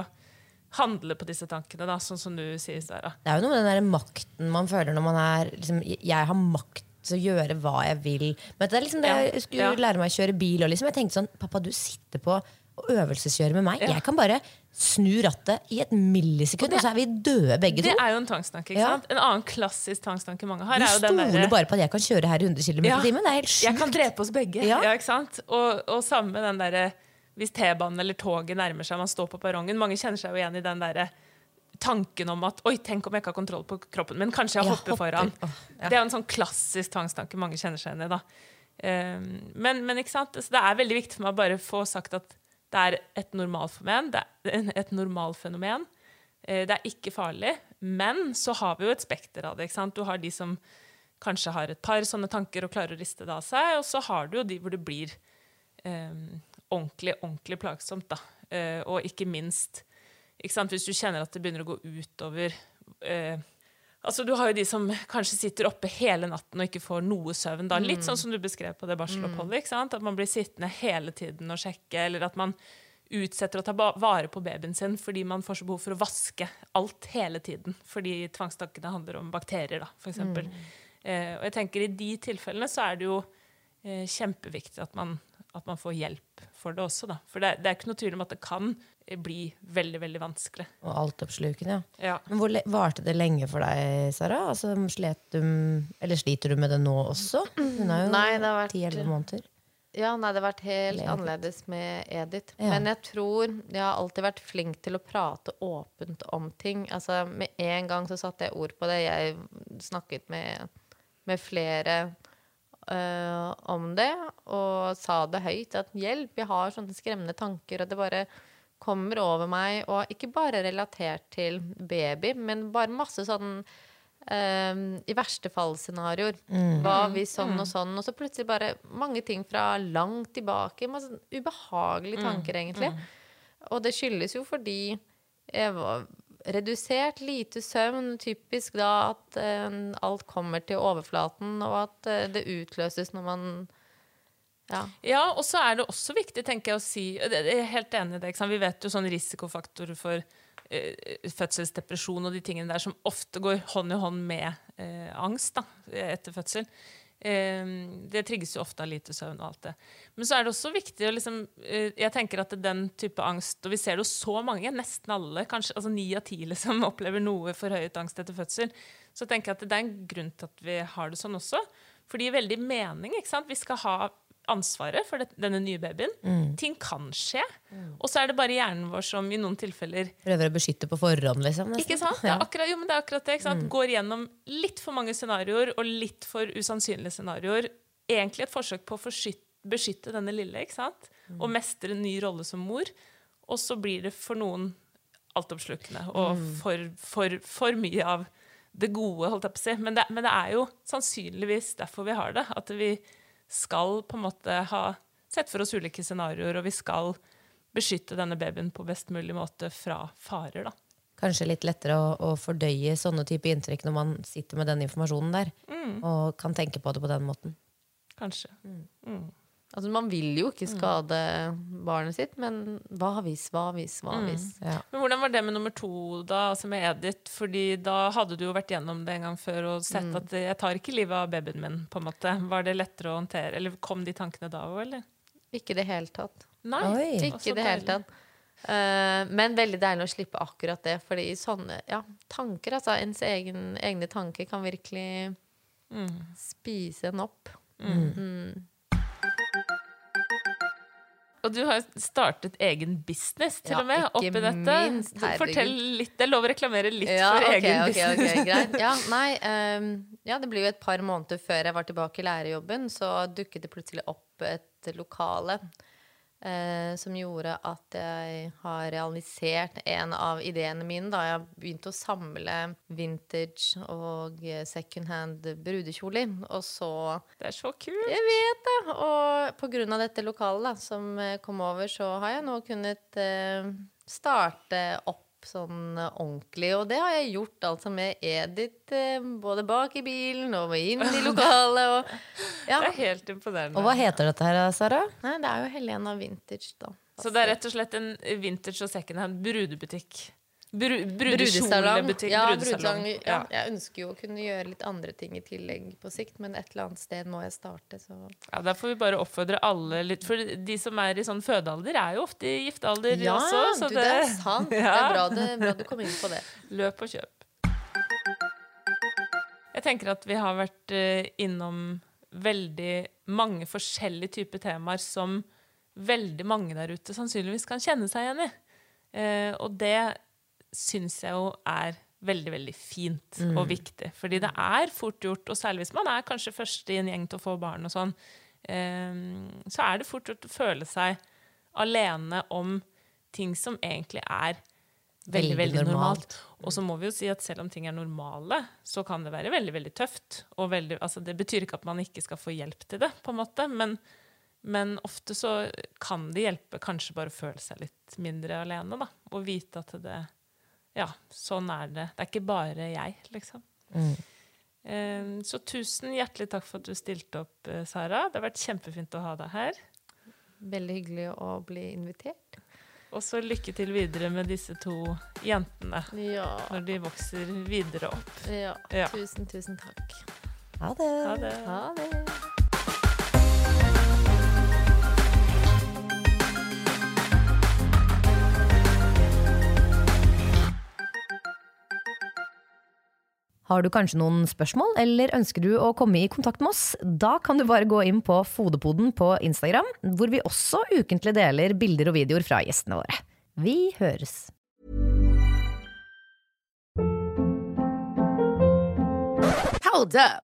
handle på disse tankene, da, sånn som du sier, Sara. Det er jo noe med den der makten man føler når man er liksom, Jeg har makt å gjøre hva jeg vil. Men det er liksom det Ja, jeg skulle ja. lære meg å kjøre bil. Og liksom, jeg tenkte sånn Pappa, du sitter på og øvelseskjører med meg. Jeg kan bare snu rattet i et millisekund, og, så er vi døde begge Det to. er jo en tvangstanke. ikke Ja. sant? En annen klassisk tvangstanke mange har, Du er jo den stoler derre bare på at jeg kan kjøre her i 100 km i Ja. timen. Det er helt Jeg kan sjukt. drepe oss begge. Ja. Ja. ikke sant? Og, og samme den derre Hvis T-banen eller toget nærmer seg, man står på perrongen Mange kjenner seg jo igjen i den derre tanken om at Oi, tenk om jeg ikke har kontroll på kroppen min. Kanskje jeg Ja, hopper hopper. foran. Oh, ja. Det er jo en sånn klassisk tvangstanke mange kjenner seg igjen i. da. Um, men, men ikke sant? Så det er veldig viktig for meg å bare få sagt at det er et normalfenomen. Det er et normalfenomen. Eh, Det er ikke farlig. Men så har vi jo et spekter av det. ikke sant? Du har de som kanskje har et par sånne tanker og klarer å riste det av seg, og så har du jo de hvor det blir eh, ordentlig, ordentlig plagsomt. da. Eh, og ikke minst ikke sant? Hvis du kjenner at det begynner å gå utover eh, Altså, Du har jo de som kanskje sitter oppe hele natten og ikke får noe søvn. da, Litt sånn som du beskrev på det barseloppholdet. At man blir sittende hele tiden og sjekke, eller at man utsetter å ta vare på babyen sin fordi man får så behov for å vaske alt hele tiden. Fordi tvangstankene handler om bakterier, da, for eksempel. Eh, og jeg tenker I de tilfellene så er det jo eh, kjempeviktig at man, at man får hjelp for det også. Da. For det, det er ikke noe tvil om at det kan bli veldig veldig vanskelig. Og altoppslukende, ja. Ja. Men hvor varte det lenge for deg, Sara? Altså, slet du, eller sliter du med det nå også? Hun er jo Nei, det har vært- 10-11 måneder. Ja, nei, det har vært helt Ledet. annerledes med Edith. Ja. Men jeg tror jeg har alltid vært flink til å prate åpent om ting. Altså, Med en gang så satte jeg ord på det. Jeg snakket med, med flere øh, om det og sa det høyt. At hjelp, jeg har sånne skremmende tanker. Og det bare kommer over meg. Og ikke bare relatert til baby, men bare masse sånn Um, i verste fall-scenarioer. Hva hvis sånn og sånn? Og så plutselig bare mange ting fra langt tilbake. Masse ubehagelige tanker, egentlig. Og det skyldes jo fordi jeg var redusert, lite søvn. Typisk da at uh, alt kommer til overflaten, og at uh, det utløses når man ja. Ja, og så er det også viktig tenker jeg, å si Jeg er helt enig i det. Vi vet jo sånn risikofaktor for eh, fødselsdepresjon og de tingene der som ofte går hånd i hånd med eh, angst da, etter fødsel. Eh, det trigges jo ofte av lite søvn og alt det. Men så er det også viktig å liksom eh, Jeg tenker at den type angst, og vi ser det jo så mange, nesten alle, kanskje altså ni av ti liksom, opplever noe forhøyet angst etter fødsel. Så tenker jeg at det er en grunn til at vi har det sånn også. For det gir veldig mening. ikke sant? Vi skal ha ansvaret for det, denne nye babyen. Ting kan skje. Og så er det bare hjernen vår som i noen tilfeller Prøver å beskytte på forhånd, liksom. nesten. ikke sant? Det er akkurat, jo, men det er akkurat det. Ikke sant? Går gjennom litt for mange scenarioer og litt for usannsynlige scenarioer. Egentlig et forsøk på å forskyt- beskytte denne lille ikke sant? og mestre en ny rolle som mor. Og så blir det for noen altoppslukende og for, for, for mye av det gode, holdt jeg på å si. Men det, men det er jo sannsynligvis derfor vi har det. At vi skal på en måte ha sett for oss ulike scenarioer, og vi skal beskytte denne babyen på best mulig måte fra farer. da. Kanskje litt lettere å, å fordøye sånne type inntrykk når man sitter med den informasjonen der. Og kan tenke på det på den måten. Kanskje. Altså, man vil jo ikke skade barnet sitt, men hva hvis, hva hvis, hva hvis? Ja. Men hvordan var det med nummer to, da, altså med Edith? Fordi da hadde du jo vært gjennom det en gang før og sett at jeg tar ikke livet av babyen min. på en måte. Var det lettere å håndtere? Eller kom de tankene da òg, eller? Ikke i det hele tatt. Nei. Oi. Ikke det hele tatt. Uh, men veldig deilig å slippe akkurat det. Fordi sånne ja, tanker, altså ens egen, egne tanker, kan virkelig spise en opp. Og du har startet egen business til Ja, og med oppi dette. minst. Fortell litt. Det er lov å reklamere litt Ja, for okay, egen okay, business. ok, greit. Ja, nei, um, ja, det blir jo et par måneder før jeg var tilbake i lærerjobben, så dukket det plutselig opp et lokale som gjorde at jeg har realisert en av ideene mine. Da jeg begynte å samle vintage og secondhand second brudekjoler. Og så Det er så kult. jeg vet det! Og på grunn av dette lokalet da, som eh, kom over, så har jeg nå kunnet eh, starte opp sånn eh, ordentlig. Og det har jeg gjort altså med Edith eh, både bak i bilen og inn i lokalet. Og, ja. Det er helt imponerende. Og hva heter dette her, Sara? Nei, det er jo Helena Vintage, da. Så det er rett og slett en vintage og secondhand brudebutikk. Bru, Brudesalong. Ja, brudesalong. Ja, jeg ønsker jo å kunne gjøre litt andre ting i tillegg på sikt, men et eller annet sted må jeg starte, så Ja, Der får vi bare oppfordre alle litt. For de som er i sånn fødealder, er jo ofte i giftealder Ja, også. Så du, det er sant. Det er bra, det, bra du kom inn på det. Løp og kjøp. Jeg tenker at vi har vært eh, innom veldig mange forskjellige typer temaer som veldig mange der ute sannsynligvis kan kjenne seg igjen i. Eh, og det syns jeg jo er veldig, veldig fint og viktig. Fordi det er fort gjort, og særlig hvis man er kanskje først i en gjeng til å få barn og sånn, eh, så er det fort gjort å føle seg alene om ting som egentlig er veldig, Veldig veldig normalt. normalt. Og så må vi jo si at selv om ting er normale, så kan det være veldig veldig tøft. Og veldig, altså det betyr ikke at man ikke skal få hjelp til det, på en måte. Men, Men ofte så kan det hjelpe kanskje bare å føle seg litt mindre alene, da. Og vite at det Ja, sånn er det. Det er ikke bare jeg, liksom. Mm. så tusen hjertelig takk for at du stilte opp, eh, Sara. Det har vært kjempefint å ha deg her. Veldig hyggelig å bli invitert. Og så lykke til videre med disse to jentene Ja. når de vokser videre opp. ja. Ja. Tusen, tusen takk. Ha det. Ha det. Ha det. Har du kanskje noen spørsmål, eller ønsker du å komme i kontakt med oss? Da kan du bare gå inn på Fodepoden på Instagram, hvor vi også ukentlig deler bilder og videoer fra gjestene våre. Vi høres! Hold up.